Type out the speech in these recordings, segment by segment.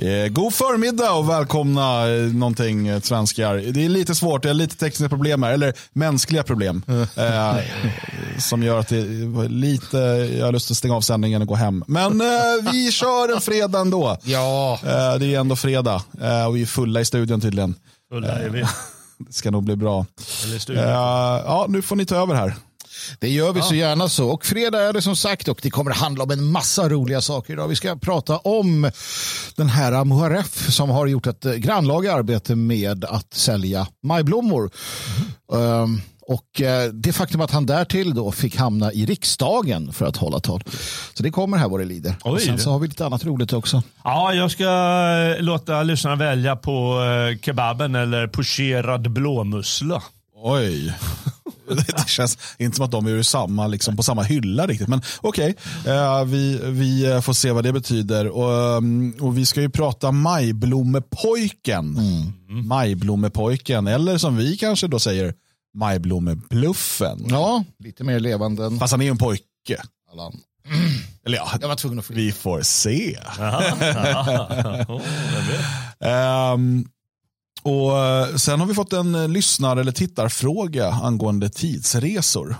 Eh, god förmiddag och välkomna eh, någonting eh, svenskar. Det är lite svårt, det är lite tekniska problem här, eller mänskliga problem. Eh, som gör att det lite, jag har lust att stänga av sändningen och gå hem. Men eh, vi kör en fredag ändå. Ja. Eh, det är ändå fredag och vi är fulla i studion tydligen. Fulla är vi. Det ska nog bli bra. Ja, nu får ni ta över här. Det gör vi så gärna så. Och fredag är det som sagt och det kommer handla om en massa roliga saker idag. Vi ska prata om den här MHRF som har gjort ett eh, grannlaga arbete med att sälja majblommor. Ehm, och eh, det faktum att han därtill då fick hamna i riksdagen för att hålla tal. Så det kommer här vad det lider. Och Oj. sen så har vi lite annat roligt också. Ja, jag ska eh, låta lyssnarna välja på kebaben eller pocherad blåmussla. Oj. Det känns inte som att de är ur samma, liksom, på samma hylla riktigt. Men okej, eh, vi, vi får se vad det betyder. Och, um, och vi ska ju prata majblommepojken. Majblommepojken, eller som vi kanske då säger, majblommebluffen. Ja, lite mer levande än Fast han är ju en pojke. Allan. Eller ja, Jag var tvungen att vi får se. Jaha, jaha. Oh. Ehm, och eh, Sen har vi fått en eh, lyssnar eller tittarfråga angående tidsresor.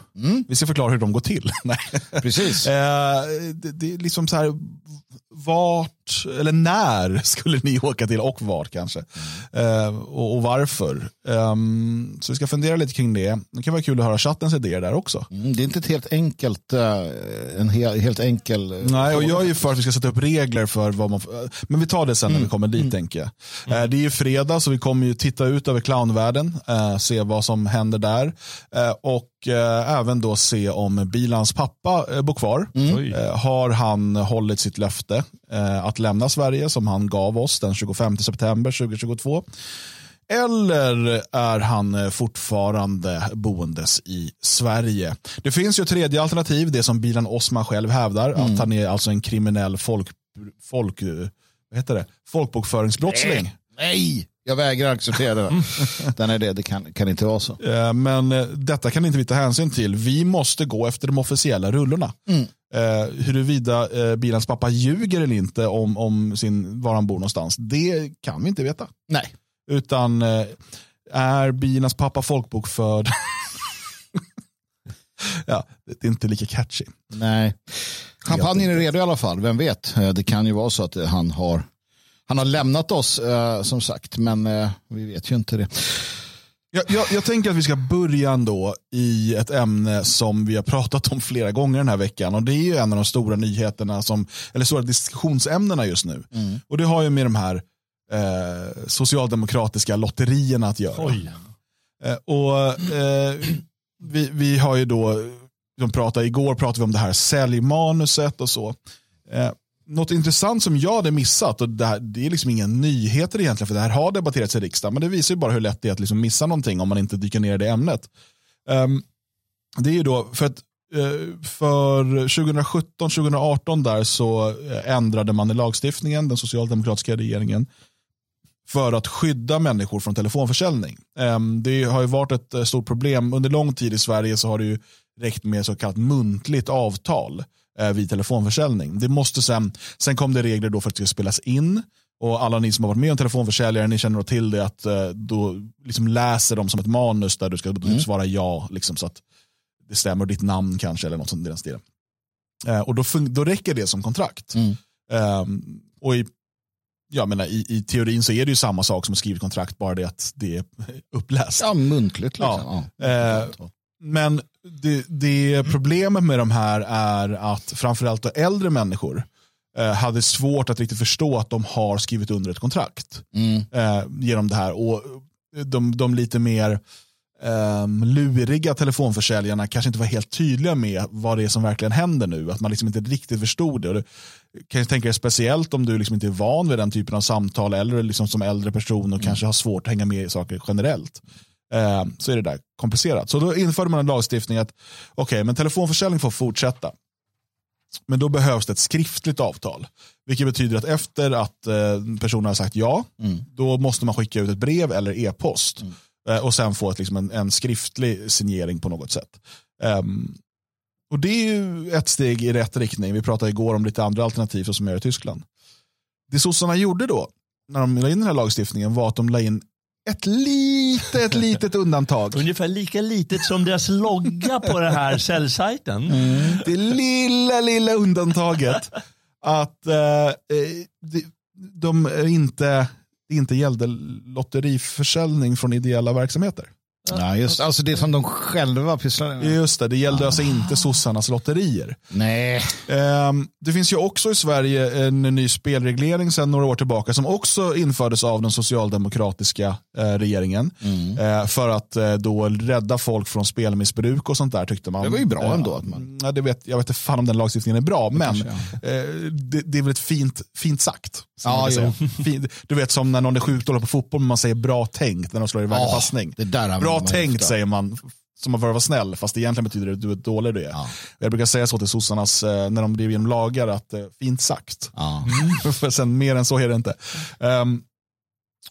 Vi ska förklara hur de går till. Precis. Eh, det, det är liksom så här, vart eller när skulle ni åka till och vart kanske? Eh, och, och varför? Ehm, så vi ska fundera lite kring det. Det kan vara kul att höra chattens idéer där också. Mm, Det är inte ett helt enkelt, eh, en he- helt enkel... eh, Nej, och jag är ju för att vi ska sätta upp regler för vad man Men vi tar det sen när vi kommer dit tänker jag. Eh, Det är ju fredag så vi kommer ju titta ut över clownvärlden, se vad som händer där. Eh, Och eh, även då se om Bilans pappa eh, bor kvar. Oj. Eh, Har han hållit sitt löfte att lämna Sverige som han gav oss den 25 september 2022? Eller är han fortfarande boendes i Sverige? Det finns ju ett tredje alternativ, det som Bilan Osman själv hävdar, att han är alltså en kriminell folk, folk, vad heter det? folkbokföringsbrottsling. Nej, jag vägrar acceptera det. Den är det, det kan, kan inte vara så. Eh, Men eh, detta kan inte vi ta hänsyn till. Vi måste gå efter de officiella rullorna. Eh, huruvida eh, Bilans pappa ljuger eller inte om, om sin, var han bor någonstans, det kan vi inte veta. Nej. Utan eh, är Bilans pappa folkbokförd? ja, det är inte lika catchy. Nej. Champagnen är redo i alla fall, vem vet. Det kan ju vara så att han har, han har lämnat oss eh, som sagt, men eh, vi vet ju inte det. Jag, jag, jag tänker att vi ska börja ändå i ett ämne som vi har pratat om flera gånger den här veckan. Och Det är ju en av de stora nyheterna, som, eller stora diskussionsämnena just nu. Och Det har ju med de här eh, socialdemokratiska lotterierna att göra. Oj. Eh, och eh, vi, vi har ju då, de pratade, igår pratade vi om det här säljmanuset och så. Något intressant som jag hade missat, och det, här, det är liksom inga nyheter egentligen, för det här har debatterats i riksdagen, men det visar ju bara hur lätt det är att liksom missa någonting om man inte dyker ner i det ämnet. Um, det är ju då, för att eh, för 2017-2018 där så eh, ändrade man i lagstiftningen, den socialdemokratiska regeringen, för att skydda människor från telefonförsäljning. Ehm, det har ju varit ett eh, stort problem. Under lång tid i Sverige så har det ju räckt med så kallat muntligt avtal eh, vid telefonförsäljning. Det måste sen, sen kom det regler då för att det ska spelas in och alla ni som har varit med om telefonförsäljare, ni känner till det att eh, då liksom läser de som ett manus där du ska typ svara ja, liksom, så att det stämmer, ditt namn kanske eller något sånt i den stilen. Eh, och då, då räcker det som kontrakt. Mm. Ehm, och i, jag menar, i, i teorin så är det ju samma sak som att skriva kontrakt, bara det att det är uppläst. Ja, muntligt liksom. Ja. Eh, Men det, det problemet med de här är att framförallt äldre människor eh, hade svårt att riktigt förstå att de har skrivit under ett kontrakt Mm. eh, genom det här. Och de, de lite mer um, luriga telefonförsäljarna kanske inte var helt tydliga med vad det är som verkligen händer nu. Att man liksom inte riktigt förstod det. Och det kan tänka dig speciellt om du liksom inte är van vid den typen av samtal eller liksom som äldre person och kanske har svårt att hänga med i saker generellt. Eh, så är det där komplicerat. Så då införde man en lagstiftning att okej, men telefonförsäljning får fortsätta. Men då behövs det ett skriftligt avtal. Vilket betyder att efter att eh, personen har sagt ja, då måste man skicka ut ett brev eller e-post. Eh, och sen få ett, liksom en, en skriftlig signering på något sätt. Ehm, och det är ju ett steg i rätt riktning. Vi pratade igår om lite andra alternativ som är i Tyskland. Det sossarna gjorde då, när de la in den här lagstiftningen, var att de la in ett litet, litet undantag. Ungefär lika litet som deras logga på den här säljsajten. Det lilla, lilla undantaget att eh, eh, de, de inte, inte gällde lotteriförsäljning från ideella verksamheter. Ja, just, alltså det som de själva pysslar med. Just det, det gällde alltså inte sossarnas lotterier. Nej. Ehm, Det finns ju också i Sverige en ny spelreglering sedan några år tillbaka som också infördes av den socialdemokratiska eh, regeringen. Eh, För att eh, då rädda folk från spelmissbruk och sånt där tyckte man. Det var ju bra Eh, ändå att man- Ja, det vet, jag vet inte fan om den lagstiftningen är bra, men kanske, eh, det, det är väl ett fint, fint sagt. Som Ja, du vet som när någon är sjukt dålig på fotboll men man säger bra tänkt när de slår iväg en passning. bra tänkt ofta. säger man som man för att vara snäll, fast egentligen betyder det att du är dålig du är. Ja. Jag brukar säga så till sossarnas, eh, när de driver igenom lagar, att eh, fint sagt. Ja. För sen mer än så är det inte. Ehm,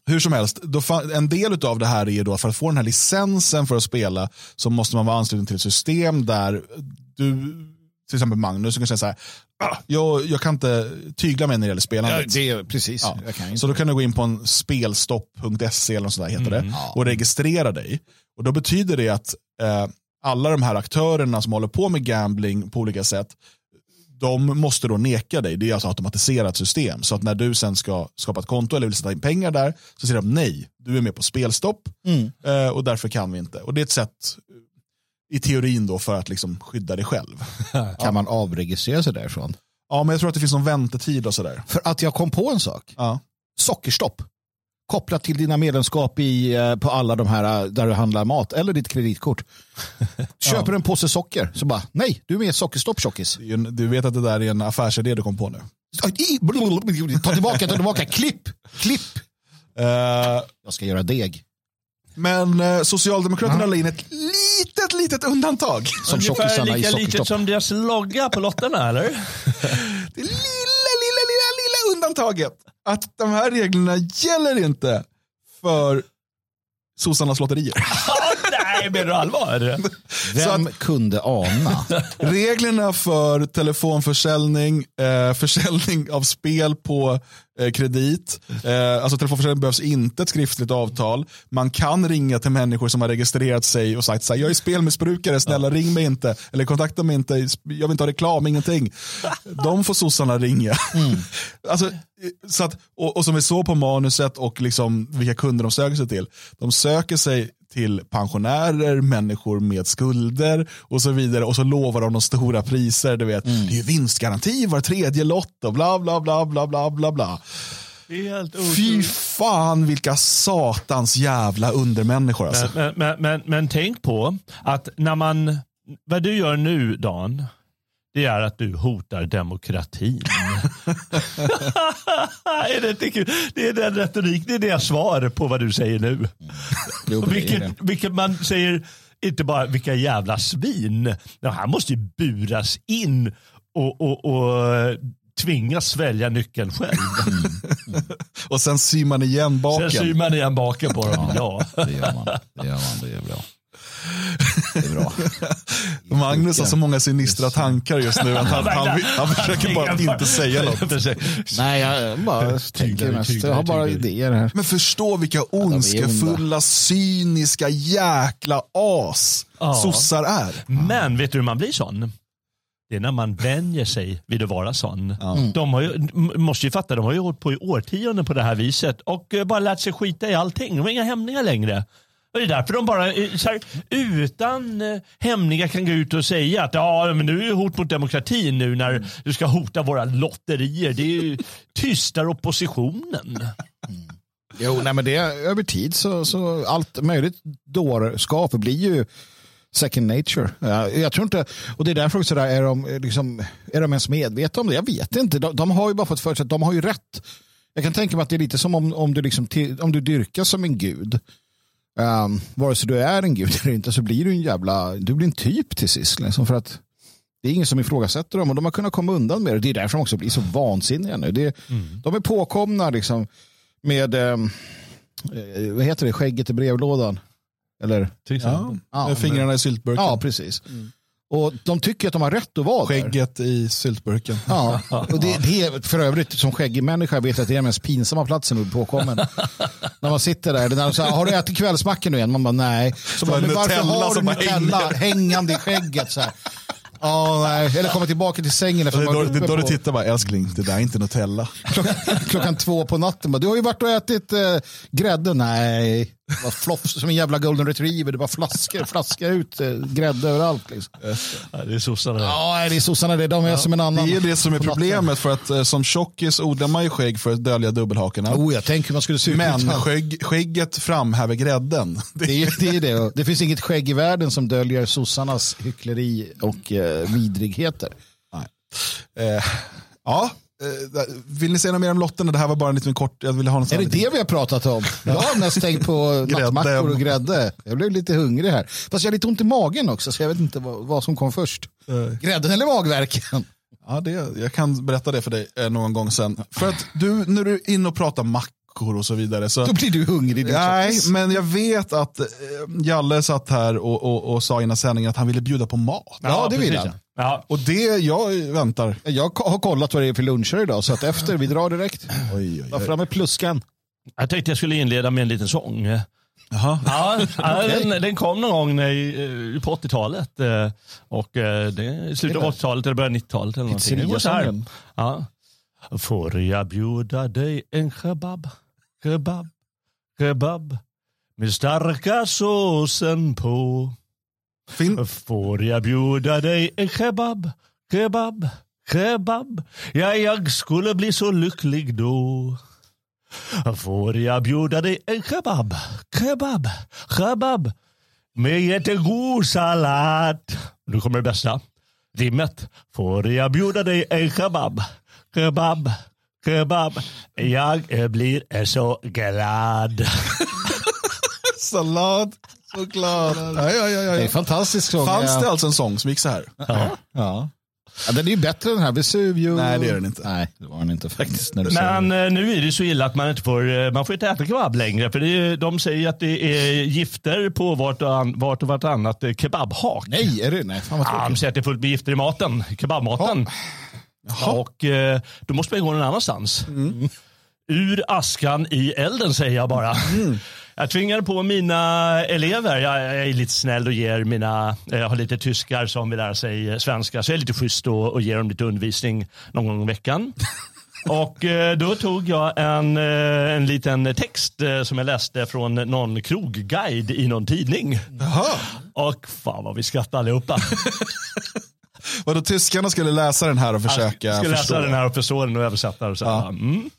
hur som helst, en del av det här är då för att få den här licensen för att spela så måste man vara ansluten till ett system där du, till exempel Magnus, du kan säga så här, jag, jag kan inte tygla mig när det gäller Ja, spelandet. det är precis. Ja. Så då kan du gå in på en spelstopp.se eller något sånt där heter det och registrera dig. Och då betyder det att eh, alla de här aktörerna som håller på med gambling på olika sätt, de måste då neka dig. Det är alltså automatiserat system. Så att när du sen ska skapa ett konto eller vill sätta in pengar där så säger de nej, du är med på spelstopp Mm. eh, och därför kan vi inte. Och det är ett sätt i teorin då för att liksom skydda dig själv. Kan man avregistrera sig därifrån? Ja, men jag tror att det finns någon väntetid och sådär. För att jag kom på en sak. Ja. Sockerstopp. Kopplat till dina medlemskap i, eh, på alla de här eh, där du handlar mat eller ditt kreditkort. Köper en påse socker så bara nej, du är med i sockerstopp tjockis. Det är ju en- Du vet att det där är en affärsidé du kom på nu. Ta tillbaka, ta tillbaka, klipp, klipp. Eh, Jag ska göra deg. Men eh, Socialdemokraterna la in ett litet, litet undantag. Som Ungefär lika litet som deras logga på lotterna, eller? Det lilla, lilla, lilla, lilla undantaget. Att de här reglerna gäller inte för sossarnas lotterier. Nej, menar du allvar? Vem kunde ana? Reglerna för telefonförsäljning, eh, försäljning av spel på eh, kredit. Eh, alltså telefonförsäljning behövs inte ett skriftligt avtal. Man kan ringa till människor som har registrerat sig och sagt så här, jag är spelmissbrukare, snälla ring mig inte. Eller kontakta mig inte, jag vill inte ha reklam, ingenting. De får sossarna ringa. alltså, eh, så att, och, och som vi såg på manuset och liksom vilka kunder de söker sig till. De söker sig till pensionärer, människor med skulder och så vidare. Och så lovar de de stora priser. Du vet, Mm. Det är vinstgaranti var tredje lott och bla bla bla bla bla bla bla. Fy fan vilka satans jävla undermänniskor alltså. Men, men, men, men tänk på att när man, vad du gör nu Dan, det är att du hotar demokratin. är det, inte kul? det är den retorik, det är det svar på vad du säger nu. Jo, vilket, vilket man säger, inte bara vilka jävla svin. Här måste ju buras in och, och, och tvingas svälja nyckeln själv. Och sen syr man igen baken. Sen syr man igen baken på dem. Ja. Det gör man. Det gör man. Det är bra. Det är bra. Magnus har så många sinistra tankar just nu att han, han, han försöker bara att inte säga något. Nej, jag bara tänker mest. Jag har bara idéer här. Men förstå vilka ondskefulla, cyniska jäkla as Ja. sossar är. Men vet du hur man blir sån? Det är när man vänjer sig vid att vara sån. De har ju, måste ju fatta, de har ju hållit på i årtionden på det här viset och eh, bara lärt sig skita i allting. De har inga hämningar längre. Och det är därför de bara eh, så här, utan eh, hämningar kan gå ut och säga att ja, men nu är det hot mot demokratin nu när du ska hota våra lotterier. Det är ju tystar oppositionen. Mm. Jo, nej, men det över tid så, så allt möjligt dårskap blir ju second nature. Jag tror inte, och det är därför också där, är de, eh, liksom, är de ens medvetna om det? Jag vet inte. De, de har ju bara fått för sig att de har ju rätt. Jag kan tänka mig att det är lite som om, om, du, liksom om du dyrkas som en gud. Um, vare sig du är en gud eller inte så blir du en jävla, du blir en typ till sist. Liksom, för att det är ingen som ifrågasätter dem och de har kunnat komma undan med det. Det är därför de också blir så vansinniga nu. Det, De är påkomna liksom med, eh, vad heter det, skägget i brevlådan. Eller? Till Ja. exempel. Ja, fingrarna i syltburken. Ja, precis. Och de tycker att de har rätt att vara där. Skägget i syltburken. Ja, och det, det är för övrigt som skäggig människa vet att det är den mest pinsamma platsen bli påkommen. när man sitter där, när de säger, har du ätit kvällsmackan nu igen? Man bara nej. Så bara, men varför har du Nutella hängande i skägget? Så här. Ja, nej. Eller komma tillbaka till sängen Det är då, det då du tittar bara, älskling, det där är inte Nutella. klockan, klockan två på natten. Bara, du har ju varit och ätit eh, grädde. Nej, det var floffs som en jävla golden retriever. Det var flaskor, flaskor ut eh, grädde överallt. Liksom. Ja, det är sossarna. Ja, nej, det är sossarna det. De är som en annan. Det är det som är problemet för att eh, som tjockis odlar man ju skägg för att dölja dubbelhakorna. Oh, jag tänker man skulle se ut. Men skägg, skägget framhäver grädden. Det, Det är, det är det. Det finns inget skägg i världen som döljer sossarnas hyckleri och eh, vidrigheter. eh, ja, vill ni säga något mer om lotten? Det här var bara en liten kort, jag ville ha något Är det det vi har pratat om? Jag har mest tänkt på nattmackor och grädde. Jag blev lite hungrig här. Fast jag har lite ont i magen också, så jag vet inte vad, vad som kom först. Eh, Grädden eller magverken? Ja, det, jag kan berätta det för dig eh, någon gång sen. För att du, när du är inne och pratar mackor och så vidare. Så, Då blir du hungrig. Du nej, men jag vet att eh, Jalle satt här och, och, och sa innan sändningen att han ville bjuda på mat. Ja, det vill precis, han. Ja. Och det, jag väntar. Jag har kollat vad det är för luncher idag, så att efter, vi drar direkt. Oj, oj, Ta oj. fram med pluskan. Jag tänkte jag skulle inleda med en liten sång. Jaha. Ja, den, den kom någon gång i, eh, på 80-talet. eh, Och eh, det slutet av 80-talet eller början av 90-talet. Eller någonting. Det går så här. Pizzeria-sången. Ja. Får jag bjuda dig en kebab, kebab, kebab med starka såsen på. Fin, Får jag bjuda dig en kebab, kebab, kebab? Ja, jag skulle bli så lycklig då. Får jag bjuda dig en kebab, kebab, kebab med jättegod sallad? Nu kommer det bästa. Rimmet. Får jag bjuda dig en kebab, kebab, kebab? Jag eh, blir så glad. sallad, choklad. Ja, ja, ja, Det är ja. en fantastisk sång. Fanns ja. det alltså en sång som gick så här? Ja. Ja. ja. Den är ju bättre än den här Vesuvio. Nej, det är den inte. Nej, det var den inte faktiskt. När du säger Men det. eh, nu är det så illa att man inte får, eh, man får inte äta kebab längre. För det är, de säger att det är gifter på vart och, an, vart och vartannat eh, kebabhak. Nej, är det? Nej, fan vad Ja, de säger att det är fullt med gifter i maten, kebabmaten. Och eh, då måste man gå någon annanstans. Ur askan i elden säger jag bara. Jag tvingar på mina elever, jag, jag är lite snäll och ger mina, jag har lite tyskar som vill lära sig eh, svenska, så jag är lite schysst och, och ger dem lite undervisning någon gång i veckan. Och eh, då tog jag en, eh, en liten text eh, som jag läste från någon krogguide i någon tidning. Jaha. Och fan vad vi skrattade allihopa. Vadå, tyskarna skulle läsa den här och försöka Jag förstå? läsa den här och förstå den och översätta den. Och, så Ja. mm.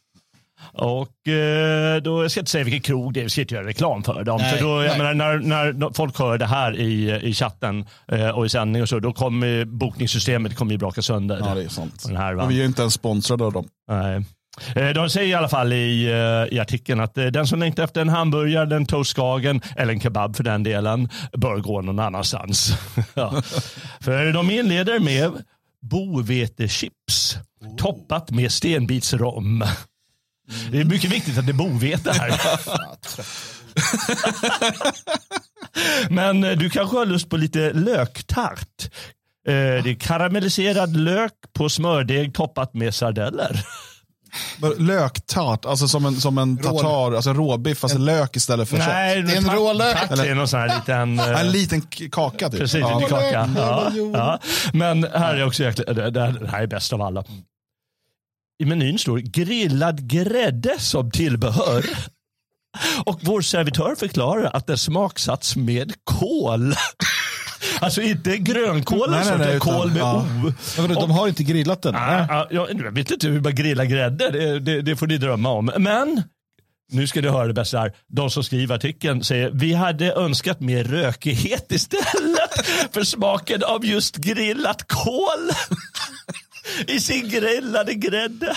Och eh, då jag ska jag inte säga vilken krog det är, vi ska inte göra reklam för dem. Nej, för då, jag menar, när, när folk hör det här i, i chatten eh, och i sändning och så, då kommer bokningssystemet kommer ju braka sönder. Ja, det är sant. Den här? Och vi är inte ens sponsrade av dem. Nej. Eh, De säger i alla fall i, eh, i artikeln att den som längtar efter en hamburgare, en toastskagen eller en kebab för den delen bör gå någon annanstans. ja. För de inleder med bovetechips toppat med stenbitsrom. Det är mycket viktigt att det är bovete här. Men eh, du kanske har lust på lite löktart. Eh, Det är karamelliserad lök på smördeg toppat med sardeller. Löktart, alltså som en, som en tartar, alltså råbiff, alltså lök istället för kött. Nej, Det är en tack- rå lök. tack, Det är någon sån här liten... eh, En liten k- kaka typ. Precis, Ja. lite kaka. Ja, ja. Men här är också jäkla, det, det det här är bäst av alla. I menyn står grillad grädde som tillbehör. Och vår servitör förklarar att den smaksatts med kål. Alltså inte grönkål, Nej, nej, nej, utan- kål med ja. O. Vadå, De har inte grillat den? Ah, ah, jag, jag vet inte hur man grillar grädde, det, det, det får ni drömma om. Men, nu ska du höra det bästa här. De som skriver artikeln säger vi hade önskat mer rökighet istället för smaken av just grillat kål i sin grillade grädde.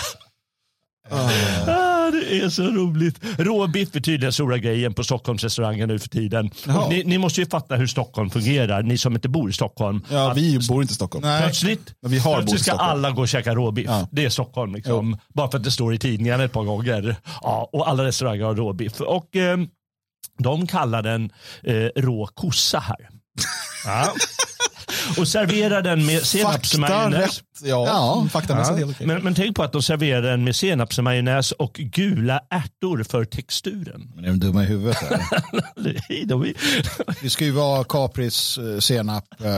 Ah, det är så roligt. Råbiff är tydligen stora grejen på Stockholms restauranger nu för tiden. Och ni, ni måste ju fatta hur Stockholm fungerar, ni som inte bor i Stockholm. Ja, Att vi bor inte i Stockholm. Nej. Plötsligt, Men vi har plötsligt ska alla gå och käka råbiff. Ja. Det är Stockholm. Liksom. Bara för att det står i tidningen ett par gånger. Ja, och alla restauranger har råbiff. Och eh, de kallar den eh, rå kossa här. Ja. Och serverar den med senapsmajonnäs. Ja, Ja. faktamässigt helt okej. Men, men tänk på att de serverar den med senapsmajonnäs och gula ärtor för texturen. Men är de dumma i huvudet? De Det ska ju vara kapris, eh, senap, eh,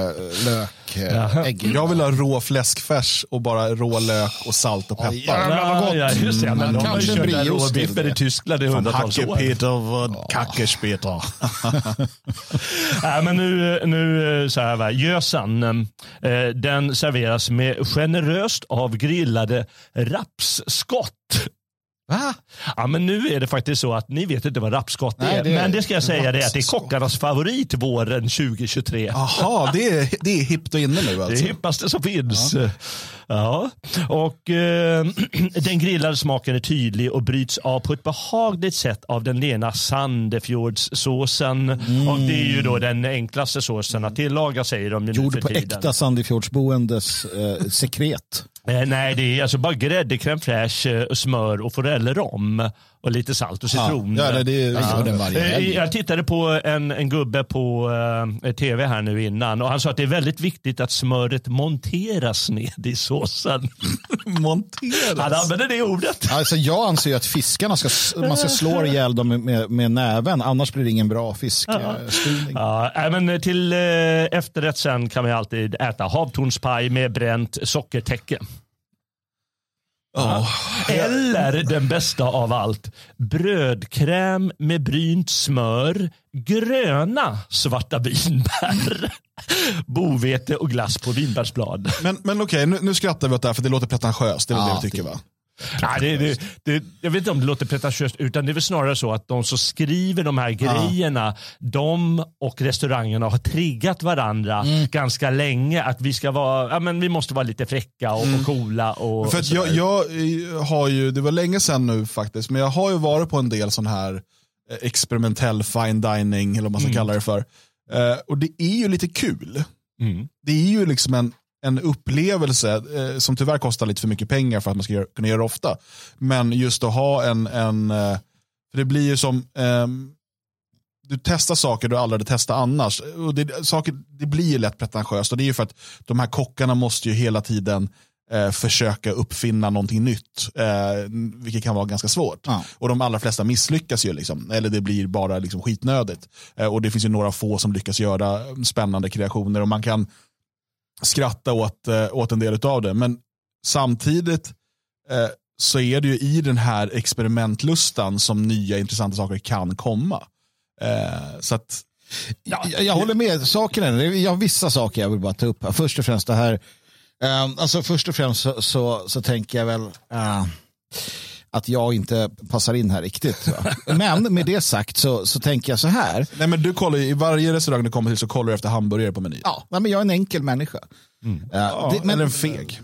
lök, eh, ägg. Jag vill ha rå fläskfärs och bara rå lök och salt och peppar. jävlar vad gott. Ja, just det. Men Mm, de har ju kört råbiffen i Tyskland i hundratals år. Hackepeter vad kackespeter. Nej, men nu, nu så här, va. Gösan, pizzan. Ehm, eh, den serveras med generöst avgrillade rapsskott. Va? Ja, men nu är det faktiskt så att ni vet inte vad rapsskott Nej, är. det är men det ska jag säga det är att det är kockarnas favorit våren 2023. Jaha, det är, det är hippt och inne nu Det är alltså. hippaste som finns. Ja. Och eh, Den grillade smaken är tydlig och bryts av på ett behagligt sätt av den lena Sandefjordssåsen. Och Det är ju då den enklaste såsen att tillaga säger de ju nu Gjord för på tiden. äkta Sandefjordsboendes eh, sekret. Eh, nej, det är alltså bara grädde, crème fraîche, eh, smör och forellrom. Och lite salt och citron. Ja, det, det är ja. den varje Eh. Jag tittade på en, en gubbe på eh, tv här nu innan och han sa att det är väldigt viktigt att smöret monteras ned i såsen. Han Monteras. använder det ordet. Alltså, jag anser ju att fiskarna ska, man ska slå ihjäl dem med, med, med näven, annars blir det ingen bra fiskstyrning. Ja, men till eh, efterrätt sen kan man alltid äta havtornspaj med bränt sockertäcke. Ja. Eller den bästa av allt, brödkräm med brynt smör, gröna svarta vinbär, bovete och glass på vinbärsblad. Men, men okej, nu, nu skrattar vi åt det här för det låter pretentiöst. Det är väl Ja, det vi tycker va? Nej, det, det, det, jag vet inte om det låter pretentiöst, utan det är väl snarare så att de som skriver de här grejerna, de och restaurangerna har triggat varandra ganska länge. Att vi ska vara, ja, men vi måste vara lite fräcka och, och coola. Och, För och jag, jag eh, har ju, det var länge sedan nu faktiskt, men jag har ju varit på en del sån här eh, experimentell fine dining, eller vad man ska kalla det för. Eh, och det är ju lite kul. Mm. Det är ju liksom en, en upplevelse eh, som tyvärr kostar lite för mycket pengar för att man ska göra, kunna göra det ofta. Men just att ha en, en eh, för det blir ju som, ehm, du testar saker du aldrig hade testat annars. Och det, saker, det blir ju lätt pretentiöst och det är ju för att de här kockarna måste ju hela tiden eh, försöka uppfinna någonting nytt. Eh, vilket kan vara ganska svårt. Ja. Och de allra flesta misslyckas ju. Liksom, eller det blir bara liksom skitnödigt. Eh, och det finns ju några få som lyckas göra eh, spännande kreationer. Och man kan skratta åt, eh, åt en del av det. Men samtidigt eh, så är det ju i den här experimentlustan som nya intressanta saker kan komma. Eh, så att, Jag, jag håller med. Saken är, jag har vissa saker jag vill bara ta upp. här. Först och främst det här. eh, alltså först och främst så, så, så tänker jag väl eh, att jag inte passar in här riktigt. Va? Men med det sagt så, så tänker jag så här. nej men du kollar, I varje restaurang du kommer till så kollar du efter hamburgare på menyn. Ja, men jag är en enkel människa. Eh, Ja, det, men, eller en feg.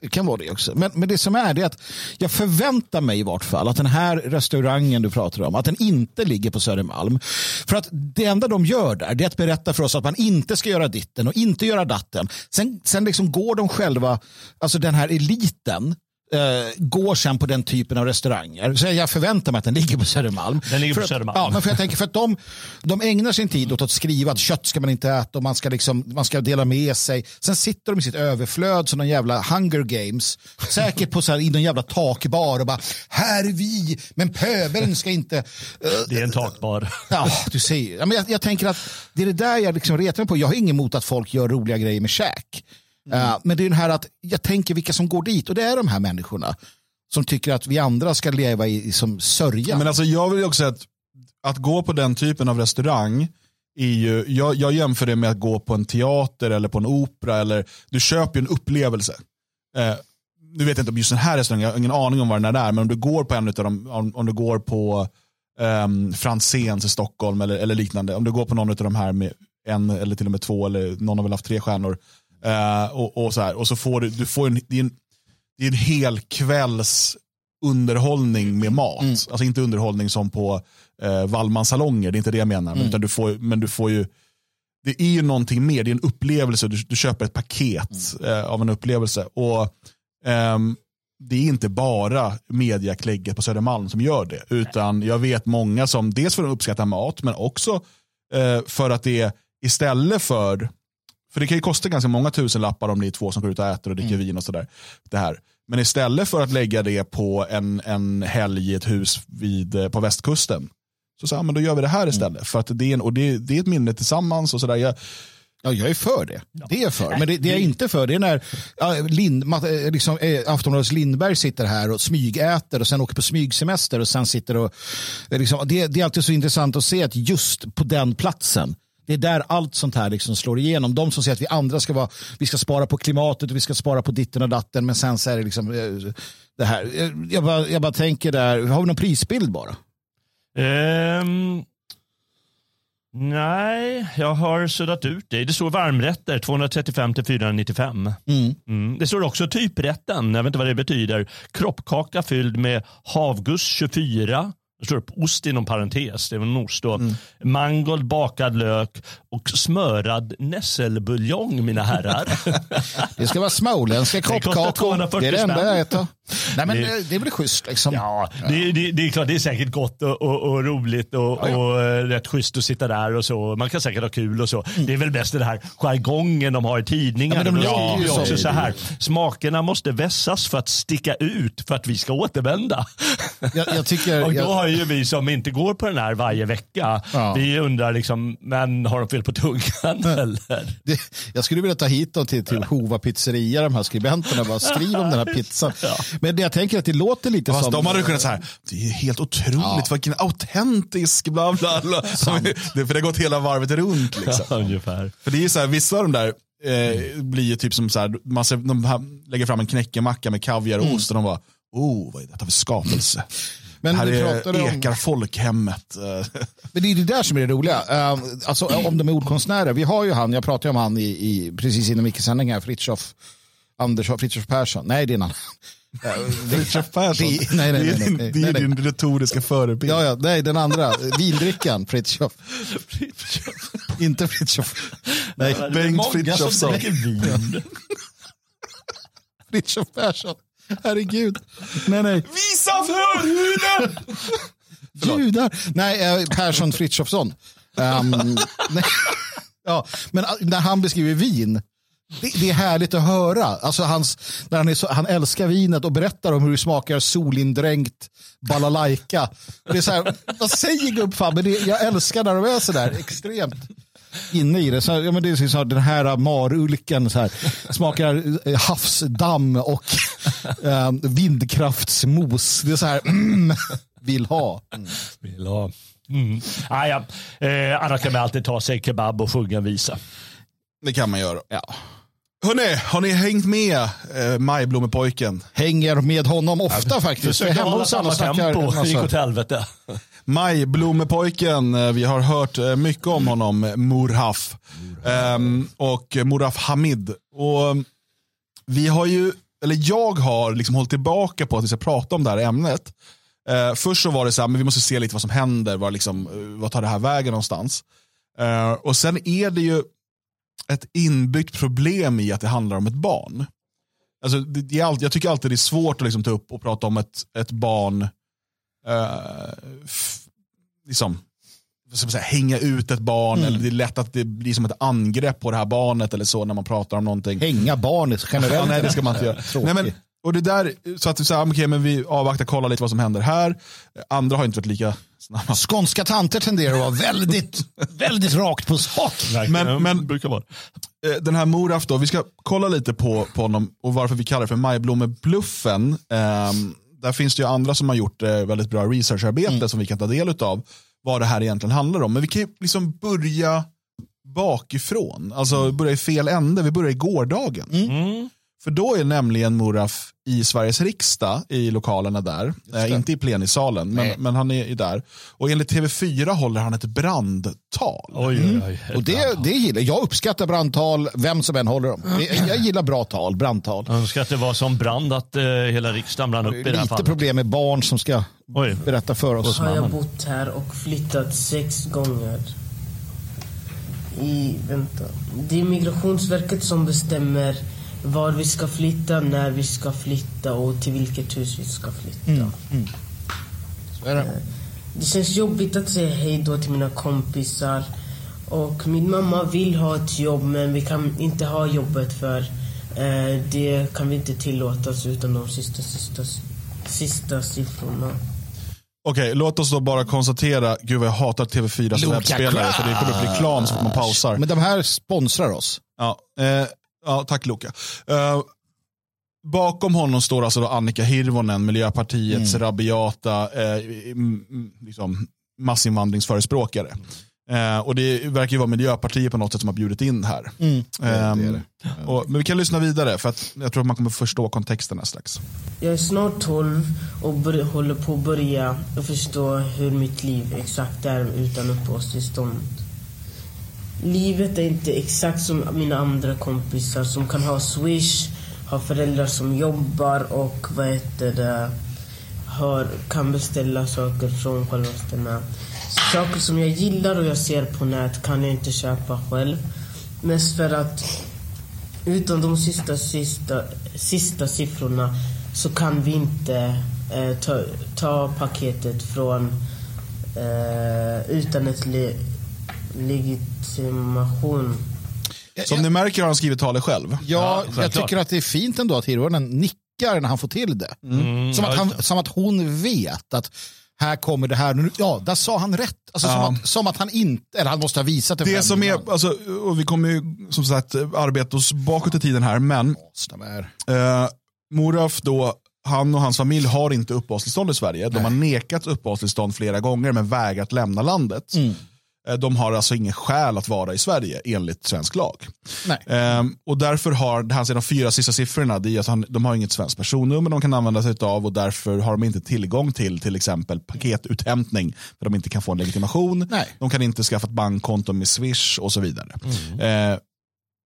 Det kan vara det också. Men, men det som är det är att jag förväntar mig i vart fall att den här restaurangen du pratar om, att den inte ligger på Södermalm. För att det enda de gör där det är att berätta för oss att man inte ska göra ditten och inte göra datten. Sen, sen liksom går de själva, alltså den här eliten, eh, går sen på den typen av restauranger. Så jag förväntar mig att den ligger på Södermalm. Den ligger på För att- Södermalm. Ja, men för jag tänker för att de, de ägnar sin tid åt att skriva att kött ska man inte äta och man ska, liksom, man ska dela med sig. Sen sitter de i sitt överflöd som någon jävla hunger games. Säkert på så här, i någon jävla takbar och bara här är vi, men pöbeln ska inte... eh, Det är en takbar. Ja, du ser. Ja, men jag, jag tänker att det är det där jag liksom retar mig på. Jag har inget emot att folk gör roliga grejer med käk. Eh, men det är det här att jag tänker vilka som går dit och det är de här människorna som tycker att vi andra ska leva i, som sörja. Men alltså jag vill också säga att, att gå på den typen av restaurang är ju, jag, jag jämför det med att gå på en teater eller på en opera. Eller, du köper ju en upplevelse. Eh, nu vet jag inte om just den här restaurangen, jag har ingen aning om vad den är, men om du går på en av dem, om, om du går på um, Franzéns i Stockholm eller, eller liknande, om du går på någon av de här med en eller till och med två, eller någon har väl haft tre stjärnor, eh, och, och så här, och så får du, du får en, det är en, det är en hel kvälls underhållning med mat. Alltså inte underhållning som på eh, Wallmans salonger, det är inte det jag menar. Men, utan du får, men du får ju, det är ju någonting mer, det är en upplevelse, du, du köper ett paket eh, av en upplevelse. Och ehm, Det är inte bara mediaklägget på Södermalm som gör det. Utan jag vet många som dels för att uppskatta mat, men också eh, för att det är istället för För det kan ju kosta ganska många tusen lappar om det är två som går ut och äter och dricker vin och sådär. Det här. Men istället för att lägga det på en, en helg i ett hus vid, eh, på västkusten. Så sa men då gör vi det här istället. För att det är, en, och det, det är ett minne tillsammans och sådär. Jag, Ja, jag är för det. Det är jag för. Men det, det jag är inte för det är när ja, Lind, eh, liksom, eh, Aftonbladets Lindberg sitter här och smygäter och sen åker på smygsemester och sen sitter och... Liksom, det, det är alltid så intressant att se att just på den platsen det är där allt sånt här liksom slår igenom. De som säger att vi andra ska vara, vi ska spara på klimatet och vi ska spara på ditten och datten. Men sen så är det liksom eh, det här. Eh, Jag bara, jag bara tänker där, har vi någon prisbild bara? Ehm, nej, jag har suddat ut det. Det står varmrätter 235 till 495. Mm. Det står också typrätten, jag vet inte vad det betyder. Kroppkaka fylld med havgus 24. Det står upp ost inom parentes, det är en ost då. Mangold, bakad lök och smörad nässelbuljong mina herrar. Det ska vara småländska kroppkakor. 240 Det är det enda jag äter. Nej, men Det- det, det är väl schysst liksom. Ja, det, det, det är klart det är säkert gott och, och, och roligt och, Ja, ja. och eh, rätt schysst att sitta där och så. Man kan säkert ha kul och så. Det är väl bäst det här jargongen de har i tidningarna. Ja, men de skriver ju också så. här. Smakerna måste vässas för att sticka ut för att vi ska återvända. Jag, jag tycker... Och då jag, har ju vi som inte går på den här varje vecka, Ja. vi undrar liksom, men har de fel på tungan eller? det, jag skulle vilja ta hit dem till, till Hova pizzeria, de här skribenterna. Bara skriv om den här pizzan. Men det jag tänker att det låter lite fast som... de hade kunnat säga det är helt otroligt, vilken autentisk bla bla bla. för det har gått hela varvet runt. Liksom. Ungefär. För det är ju så här, vissa av de där eh, blir ju typ som så här, man ser, de här, lägger fram en knäckemacka med kaviar och ost och de bara, oh vad är detta för skapelse? Men här är pratade om- ekar folkhemmet. eh. Men det är det där som är det roliga. Uh, alltså, om de är ordkonstnärer. Vi har ju han, jag pratade om han i, i, precis innan Micke-sändning här, Fritiof Andersson, Fritiof Persson. Nej, det är en annan. Fritiof Persson. Det- nej, nej, nej, nej, din, nej, det är din retoriska förebild. Ja, ja, nej, den andra. Vindrickan, Fritiof. Inte Fritiof. Nej, Bengt Frithiofsson. Fritiof Persson. Herregud. Nej, nej. Visa förhuden! Judar. Nej, eh, Persson Frithiofsson. Um, nej. ja, men eh, när han beskriver vin, det, det är härligt att höra. Alltså hans, när han, är så, han älskar vinet och berättar om hur det smakar solindränkt balalaika. Det är så här, vad säger det, jag älskar när de är så där extremt inne i det. Så, ja, men det är så här, den här marulken så här, smakar eh, havsdamm och eh, vindkraftsmos. Det är så här, mm, vill ha. Vill ha. Mm. Ah, ja. eh, annars kan man alltid ta sig kebab och sjunga en visa. Det kan man göra. Ja. Hörrni, har ni hängt med eh, Majblommepojken? Hänger med honom ofta faktiskt. Jag är Försökte hemma hålla samma tempo, gick åt helvete. Majblommepojken, eh, vi har hört eh, mycket om honom, eh, Murhaf. Ehm, och Murhaf Hamid. Och mm, vi har ju, eller jag har liksom hållit tillbaka på att vi ska prata om det här ämnet. Eh, först så var det så här, men vi måste se lite vad som händer, vad, liksom, vad tar det här vägen någonstans. Eh, och sen är det ju ett inbyggt problem i att det handlar om ett barn. Alltså, det, alltid, jag tycker alltid det är svårt att liksom ta upp och prata om ett, ett barn eh, f- liksom, säga, hänga ut ett barn. Mm. Eller det är lätt att det blir som ett angrepp på det här barnet eller så när man pratar om någonting. Hänga barnet generellt. Ja, nej, det ska man inte göra. Nej, men, och det där, så att så här, okej, men vi avvaktar, kollar lite vad som händer här. Andra har inte varit lika snabba. Skånska tanter tenderar att vara väldigt, väldigt rakt på sak. Men- men- brukar vara. Eh, Den här Moraf då, vi ska kolla lite på, på honom och varför vi kallar det för Majblommebluffen. Ehm, där finns det ju andra som har gjort eh, väldigt bra researcharbete som vi kan ta del av. Vad det här egentligen handlar om. Men vi kan ju liksom börja bakifrån. Alltså börja i fel ände. Vi börjar i gårdagen. Mm. För då är nämligen Moraf i Sveriges riksdag i lokalerna där. Eh, inte i plenisalen, men, men han är där. Och enligt TV4 håller han ett brandtal. Oj, oj, oj. Och det, det gillar jag. uppskattar brandtal, vem som än håller dem. Det- Jag gillar bra tal, brandtal. Jag önskar att det var som brand att eh, hela riksdagen brann upp i det här Lite fallet. problem med barn som ska Oj. berätta för oss. har jag bott här och flyttat sex gånger. I, vänta. Det är Migrationsverket som bestämmer var vi ska flytta, när vi ska flytta och till vilket hus vi ska flytta. Så är det. Det känns jobbigt att säga hej då till mina kompisar Och min mamma vill ha ett jobb men vi kan inte ha jobbet för eh, det kan vi inte tillåtas utan de sista, sista, sista siffrorna. Okej, låt oss då bara konstatera, gud vad jag hatar TV4s Luka webbspelare för det kommer upp reklam så man pausar. Men de här sponsrar oss. Ja, eh, ja tack Luka. Eh, bakom honom står alltså då Annika Hirvonen, Miljöpartiets rabiata eh, liksom, massinvandringsförespråkare. Eh, och det verkar ju vara Miljöpartiet på något sätt som har bjudit in här. Mm. Ehm, Och, men vi kan lyssna vidare för att jag tror att man kommer förstå kontexten här strax. Jag är snart 12 och bör, håller på att börja förstå hur mitt liv exakt är utan uppehållstillstånd. Livet är inte exakt som mina andra kompisar som kan ha swish, har föräldrar som jobbar och vad heter det, har, kan beställa saker från självaste. Saker som jag gillar och jag ser på nät kan jag inte köpa själv. Mest för att utan de sista, sista, sista siffrorna så kan vi inte eh, ta, ta paketet från eh, utan ett legitimation. Som ni märker har han skrivit talet själv. Ja, jag självklart. tycker att det är fint ändå att Hirvonen nickar när han får till det. Mm, Som, att ja, han, som att hon vet att här kommer det här. Ja, där sa han rätt. Alltså, Ja. som, att, som att han inte, eller han måste ha visat det. Det som är, alltså, och vi kommer ju som sagt arbeta oss bakåt i tiden här, men Eh, Moraf då, han och hans familj har inte uppehållstillstånd i Sverige. De har nekats uppehållstillstånd flera gånger men vägrat lämna landet. Eh, De har alltså ingen skäl att vara i Sverige enligt svensk lag. Nej. Eh, och därför har, är de fyra sista siffrorna, det är att han, de har inget svenskt personnummer de kan använda sig av och därför har de inte tillgång till till exempel paketuthämtning för de inte kan få en legitimation. Nej. De kan inte skaffa ett bankkonto med Swish och så vidare. Eh,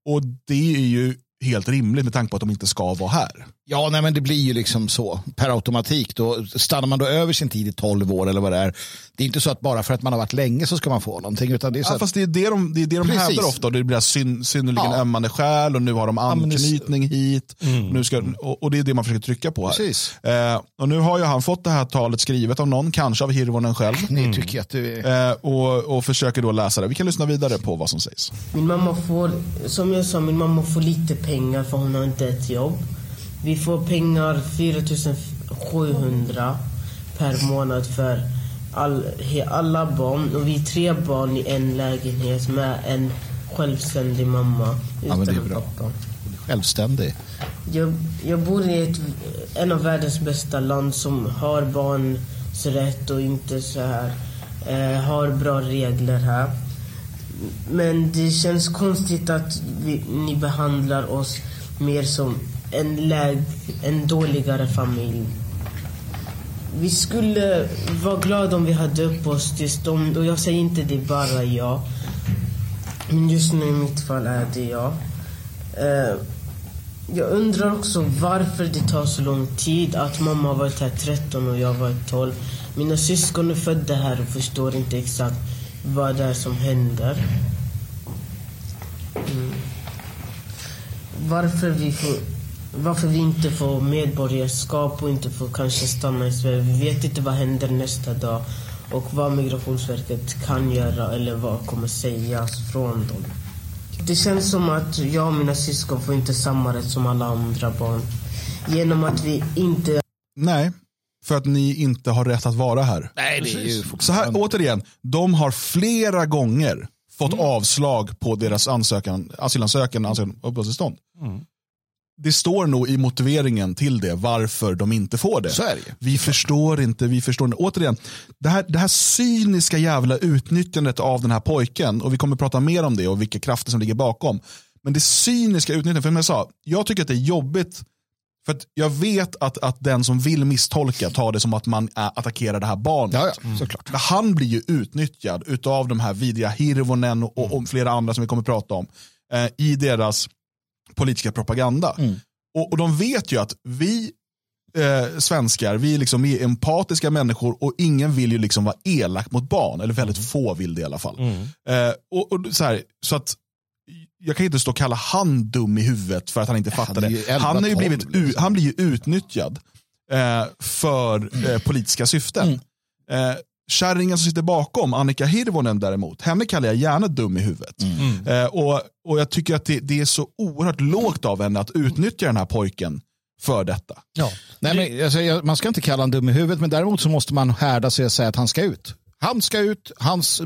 och det är ju helt rimligt med tanke på att de inte ska vara här. Ja, nej, men det blir ju liksom så per automatik. Då stannar man då över sin tid i 12 år eller vad det är. Det är inte så att bara för att man har varit länge så ska man få någonting. Utan det är så Ja, att, fast det är det de, det är det de Precis. hävdar ofta. Det blir syn, synnerligen Ja. ömmande skäl och nu har de anknytning hit. Nu ska, och, och det är det man försöker trycka på här. Precis. Eh, och nu har ju han fått det här talet skrivet av någon, kanske av Hirvonen själv. tycker är... Eh, och, och försöker då läsa det. Vi kan lyssna vidare på vad som sägs. Min mamma får, som jag sa, min mamma får lite pengar för hon har inte ett jobb. Vi får pengar 4700 per månad för all, alla barn. Och vi är tre barn i en lägenhet med en självständig mamma utan men det är bra. pappa. självständig. Jag, jag bor i ett, en av världens bästa land som har barns rätt och inte så här eh, har bra regler här. Men det känns konstigt att vi, ni behandlar oss mer som en, läg, en dåligare familj. Vi skulle vara glada om vi hade uppehållstillstånd och jag säger inte det bara jag. Men just nu i mitt fall är det jag. Uh, jag undrar också varför det tar så lång tid att mamma har varit här 13 och jag har varit 12. Mina syskon är födda här och förstår inte exakt vad det är som händer. Mm. Varför, vi får, varför vi inte får medborgarskap och inte får kanske stanna i Sverige. Vi vet inte vad händer nästa dag och vad Migrationsverket kan göra eller vad kommer sägas från dem. Det känns som att jag och mina syskon får inte samma rätt som alla andra barn. Genom att vi inte Nej, för att ni inte har rätt att vara här. Nej, det är ju Så här, återigen, de har flera gånger fått Mm. avslag på deras ansökan, asylansökan, ansökan om uppehållstillstånd. Mm. Det står nog i motiveringen till det varför de inte får det. Ju. Vi förstår inte, vi förstår inte. Återigen, det här, det här cyniska jävla utnyttjandet av den här pojken, och vi kommer prata mer om det och vilka krafter som ligger bakom. Men det cyniska utnyttjandet, för som jag sa, jag tycker att det är jobbigt för jag vet att, att den som vill misstolka tar det som att man äh, attackerar det här barnet. Ja, ja. Men Han blir ju utnyttjad av de här vidriga Hirvonen och, och, och flera andra som vi kommer att prata om eh, i deras politiska propaganda. Mm. Och, och de vet ju att vi eh, svenskar, vi, liksom, vi är empatiska människor och ingen vill ju liksom vara elak mot barn, eller väldigt få vill det i alla fall. Eh, och, och så, här, så att jag kan inte stå och kalla han dum i huvudet för att han inte är det. 11, Han, är ju 12 blivit, liksom. han blir ju utnyttjad eh, för eh, politiska syften. Mm. Eh, kärringen som sitter bakom, Annika Hirvonen däremot, henne kallar jag gärna dum i huvudet. Eh, och, och jag tycker att det, det är så oerhört lågt av henne att utnyttja den här pojken för detta. Ja. Nej, men, alltså, jag- man ska inte kalla honom dum i huvudet, men däremot så måste man härda sig och säga att han ska ut. Han ska ut, hans,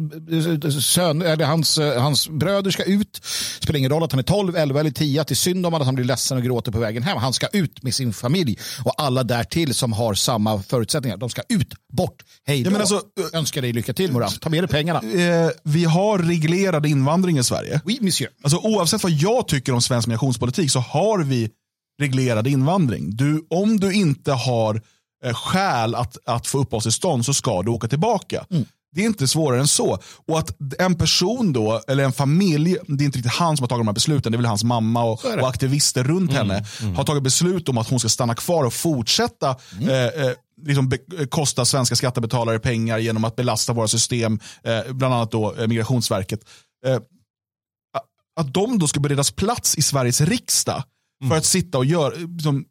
sön, eller hans, hans bröder ska ut. Spelar ingen roll att han är 12, 11 eller 10. Att det är synd om att han blir ledsen och gråter på vägen hem. Han ska ut med sin familj och alla därtill som har samma förutsättningar. De ska ut, bort, hej då. Ja, alltså, Önskar dig lycka till Moran. Ta med dig pengarna. Eh, vi har reglerad invandring i Sverige. Oui, monsieur. Alltså, oavsett vad jag tycker om svensk migrationspolitik så har vi reglerad invandring. Du, om du inte har skäl att, att få uppehållstillstånd så ska du åka tillbaka. Det är inte svårare än så. Och att en person då, eller en familj, det är inte riktigt han som har tagit de här besluten, det är väl hans mamma och, och aktivister runt henne, har tagit beslut om att hon ska stanna kvar och fortsätta eh, eh, liksom be- kosta svenska skattebetalare pengar genom att belasta våra system, eh, bland annat då eh, Migrationsverket. Eh, att de då ska beredas plats i Sveriges riksdag för att sitta och gör, liksom,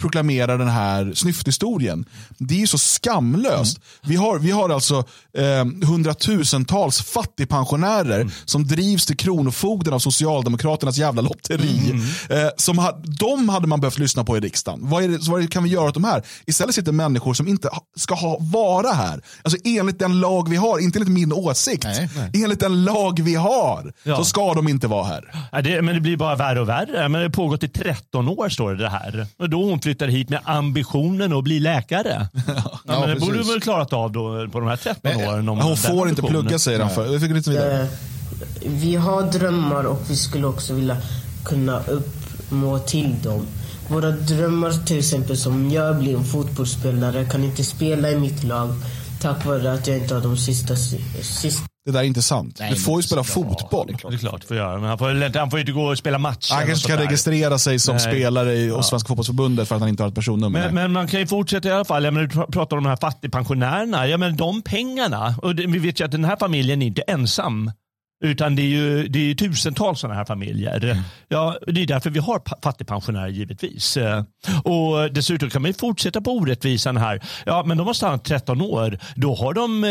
proklamera den här snyfthistorien. Det är ju så skamlöst. Vi, har, vi har alltså eh, hundratusentals fattigpensionärer som drivs till Kronofogden av Socialdemokraternas jävla lotteri. Eh, som ha, de hade man behövt lyssna på i riksdagen. Vad, det, vad det, kan vi göra åt de här? Istället sitter människor som inte ska ha, vara här. Alltså enligt den lag vi har, inte enligt min åsikt. Nej, Enligt den lag vi har Ja. så ska de inte vara här. Ja, det, men det blir bara värre och värre. Men det har pågått i 13 år står det, det här. Och då hon flyttade hit med ambitionen att bli läkare. Ja, men det borde du väl klarat av då på de här 13 åren. Om Hon får inte plugga säger han för. Vi fick lite vidare. Eh, Vi har drömmar och vi skulle också vilja kunna uppnå till dem. Våra drömmar till exempel som jag blir en fotbollsspelare, kan inte spela i mitt lag tack vare att jag inte har de sista... sista Det där är inte sant. Nej, du får ju spela ja, fotboll. Det är klart får göra. Men han får, han får ju inte gå och spela matcher. Han kanske där. registrera sig som Nej. spelare i hos Svenska fotbollsförbundet för att han inte har ett personnummer. Men, men man kan ju fortsätta i alla fall. Jag menar, du pr- pratar om de här fattigpensionärerna. Ja, men de pengarna, och det, vi vet ju att den här familjen är inte ensam. Utan det är ju, det är tusentals sådana här familjer. Ja, det är därför vi har fattigpensionärer givetvis. Och dessutom kan man ju fortsätta på orättvisan här. Ja, men de har stannat 13 år. Då har de eh,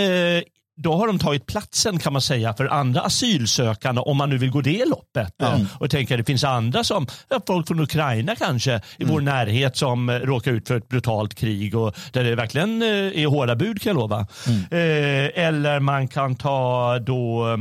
då har de tagit platsen kan man säga för andra asylsökande om man nu vill gå det loppet. Eh, Och tänka det finns andra som, ja, folk från Ukraina kanske i vår närhet som eh, råkar ut för ett brutalt krig och där det verkligen eh, är hårda bud kan jag lova. Eh, eller man kan ta då eh,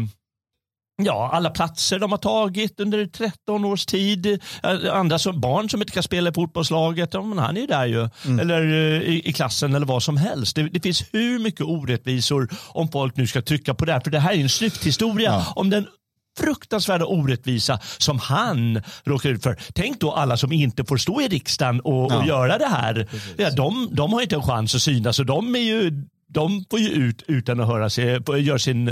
Ja, alla platser de har tagit under 13 års tid. Eh, Andra som, barn som inte kan spela i fotbollslaget, ja, men han är ju där ju. Eller eh, i, i klassen eller vad som helst. Det, det finns hur mycket orättvisor om folk nu ska trycka på det här. För det här är en snyfthistoria om den fruktansvärda orättvisa som han råkar ut för. Tänk då alla som inte får stå i riksdagen och, och göra det här. Ja, de, de har inte en chans att synas och de är ju de får ju ut utan att höra sig, göra sin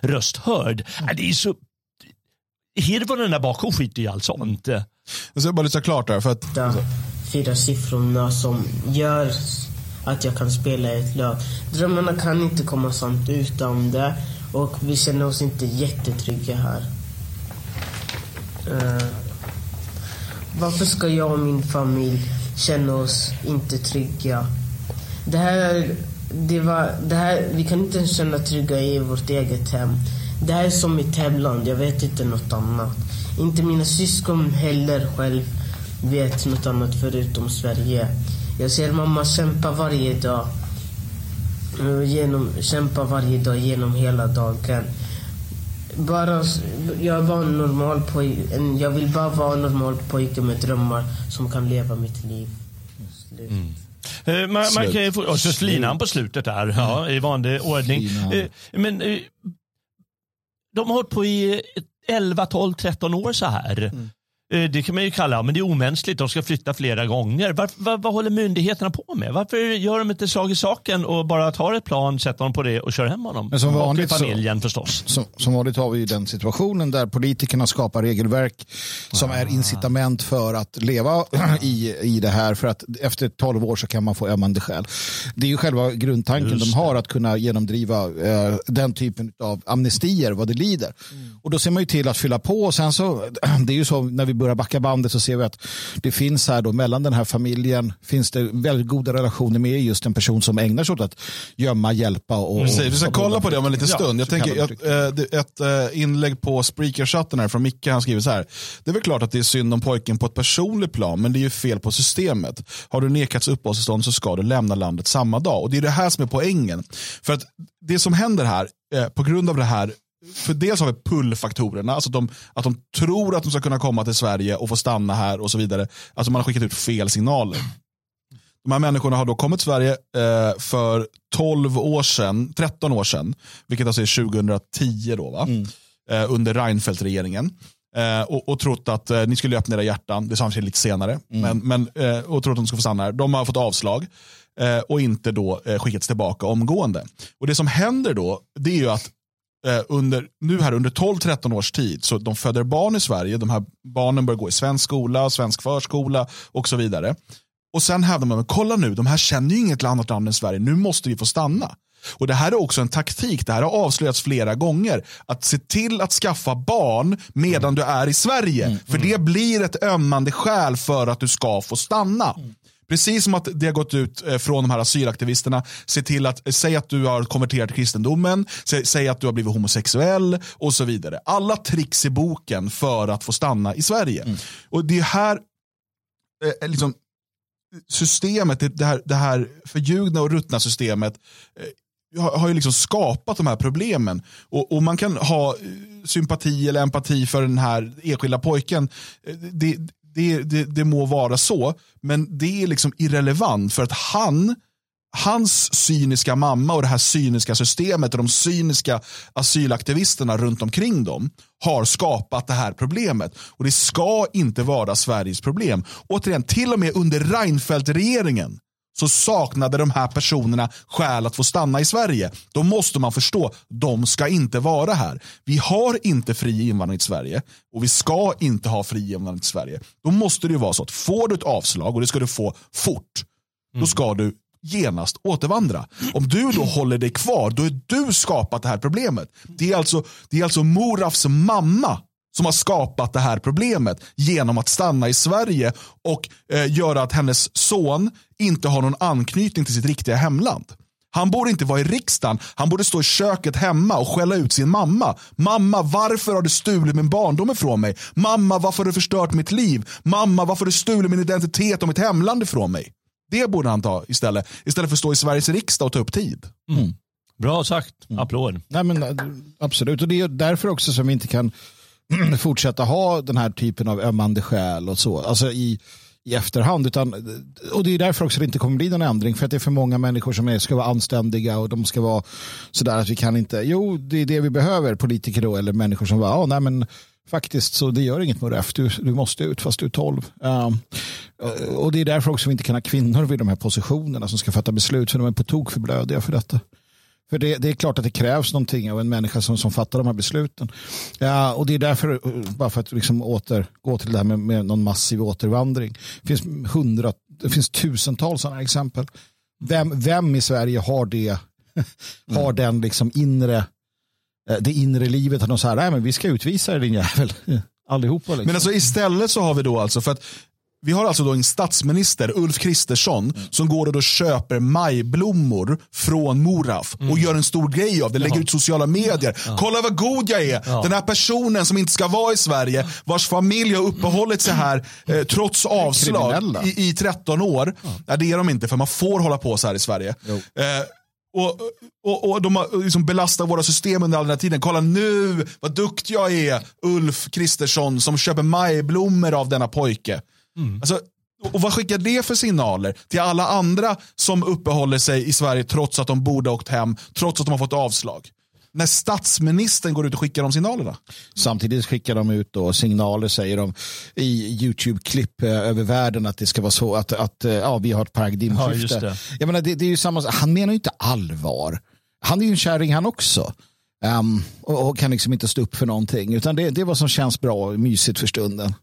röst hörd. Ja, Det är så... Hirvonen där bakom skiter i allt sånt. Jag ska bara lyssna klart där. För att, fyra siffrorna som gör att jag kan spela i ett lag. Drömmarna kan inte komma sant utan det och vi känner oss inte jättetrygga här. Eh, varför ska jag och min familj känna oss inte trygga? Det här, det var, det här, vi kan inte ens känna trygga i vårt eget hem. Det här är som mitt hemland, jag vet inte något annat. Inte mina syskon heller själv vet något annat förutom Sverige. Jag ser mamma kämpa varje dag. Eh, Genom, kämpa varje dag genom hela dagen. Bara, jag bara en normal poj- en, Jag vill bara vara en normal pojke med drömmar som kan leva mitt liv. Slut. Eh, Man, man kan ju få, och så slinan på slutet där, ja, i vanlig ordning. Eh, Men eh, de har hållit på i 11, 12, 13 år så här. Eh, Det kan man ju kalla, men det är omänskligt. De ska flytta flera gånger. Var, vad, vad håller myndigheterna på med? Varför gör de inte slag i saken och bara tar ett plan, sätter dem på det och kör hem honom? Men som och vanligt så- familjen förstås. Som, som vanligt har vi ju den situationen där politikerna skapar regelverk som är incitament för att leva i, i det här. För att efter 12 år så kan man få ömmande skäl. Det är ju själva grundtanken de har att kunna genomdriva eh, den typen av amnestier vad det lider. Och då ser man ju till att fylla på. Och sen så, det är ju så när vi börjar backa bandet så ser vi att det finns här då mellan den här familjen finns det väldigt goda relationer med just en person som ägnar sig åt att gömma, hjälpa och... Precis, vi ska kolla på det om en liten Ja, stund. Jag så tänker ett, eh, det- ett eh, inlägg på Spreaker-chatten här från Micke, han skriver så här. Det är väl klart att det är synd om pojken på ett personligt plan, men det är ju fel på systemet. Har du nekats uppehållstillstånd så ska du lämna landet samma dag. Och det är det här som är poängen. För att det som händer här, eh, på grund av det här, för dels har vi pull-faktorerna, alltså att de, att de tror att de ska kunna komma till Sverige och få stanna här och så vidare. Alltså man har skickat ut fel signaler. De här människorna har då kommit till Sverige eh, för 12 år sedan, 13 år sedan, vilket alltså är 2010 då, va? Eh, under Reinfeldt-regeringen. Eh, och, och trott att eh, ni skulle öppna era hjärtan, det sa han lite senare, men, men, eh, och trott att de skulle få stanna här. De har fått avslag eh, och inte då skickats tillbaka omgående. Och det som händer då, det är ju att eh, under, nu här under 12-13 års tid, så de föder barn i Sverige, de här barnen börjar gå i svensk skola, svensk förskola och så vidare. Och sen hävdar man, men kolla nu, de här känner ju inget annat land än Sverige, nu måste vi få stanna. Och Det här är också en taktik, det här har avslöjats flera gånger. Att se till att skaffa barn medan du är i Sverige. För det blir ett ömmande skäl för att du ska få stanna. Precis som att det har gått ut eh, från de här asylaktivisterna. Se till att, eh, säg att du har konverterat till kristendomen, sä, säg att du har blivit homosexuell och så vidare. Alla tricks i boken för att få stanna i Sverige. Och det är här eh, liksom, systemet, det, här, det här förljugna och ruttna systemet eh, har, har ju liksom skapat de här problemen. Och, och man kan ha eh, sympati eller empati för den här enskilda pojken. Eh, Det, det, det, det må vara så, men det är liksom irrelevant för att han Hans cyniska mamma och det här cyniska systemet och de cyniska asylaktivisterna runt omkring dem har skapat det här problemet. Och det ska inte vara Sveriges problem. Återigen, till och med under Reinfeldt-regeringen så saknade de här personerna skäl att få stanna i Sverige. Då måste man förstå, de ska inte vara här. Vi har inte fri invandring till Sverige och vi ska inte ha fri invandring till Sverige. Då måste det ju vara så att får du ett avslag och det ska du få fort, då ska du genast återvandra. Om du då håller dig kvar, då är du skapat det här problemet. Det är alltså, det är alltså Morafs mamma som har skapat det här problemet genom att stanna i Sverige och eh, göra att hennes son inte har någon anknytning till sitt riktiga hemland. Han borde inte vara i riksdagen, han borde stå i köket hemma och skälla ut sin mamma. Mamma, varför har du stulit min barndom ifrån mig? Mamma, varför har du förstört mitt liv? Mamma, varför har du stulit min identitet och mitt hemland ifrån mig? Det borde han ta istället. Istället för att stå i Sveriges riksdag och ta upp tid. Bra sagt. Applåd. Nej, men, äh, absolut, och det är därför också som vi inte kan fortsätta ha den här typen av ömmande skäl och så. Alltså i, i efterhand. Utan, och det är därför också det inte kommer bli någon ändring. För att det är för många människor som är, ska vara anständiga och de ska vara sådär att vi kan inte. Jo, det är det vi behöver, politiker då, eller människor som bara, ja, nej men faktiskt så det gör inget med. Du, du måste ut fast du är 12. Um, ehm, och det är därför också vi inte kan ha kvinnor vid de här positionerna som ska fatta beslut för de är på tok för blödiga för detta. För det, det är klart att det krävs någonting av en människa som, som fattar de här besluten. Ja, och det är därför, bara för att liksom återgå till det här med, med någon massiv återvandring. Det finns, hundra, det finns tusentals sådana exempel. Vem, vem i Sverige har det, har den liksom inre, eh, det inre livet att de säger, nej men vi ska utvisa dig din jävel. Allihopa liksom. Men alltså istället så har vi då alltså, för att vi har alltså då en statsminister, Ulf Kristersson, som går och då köper majblommor från Moraf och gör en stor grej av det, lägger ut sociala medier. Kolla vad god jag är. Den här personen som inte ska vara i Sverige, vars familj har uppehållit sig här eh, trots avslag i, i 13 år. Nej, det är de inte, för man får hålla på så här i Sverige. Eh, och, och, och de har liksom belastat våra system under all den här tiden. Kolla nu vad duktig jag är, Ulf Kristersson som köper majblommor av denna pojke. Alltså, och vad skickar det för signaler till alla andra som uppehåller sig i Sverige trots att de borde ha åkt hem, trots att de har fått avslag? När statsministern går ut och skickar de signalerna. Samtidigt skickar de ut då signaler, säger de, i YouTube-klipp eh, över världen att det ska vara så att, att eh, ja, vi har ett Ja, paradigmskifte. det. Jag menar, det, det är ju samma, han menar ju inte allvar. Han är ju en kärring han också. Ehm, och, och kan liksom inte stå upp för någonting. Utan det, det är vad som känns bra och mysigt för stunden.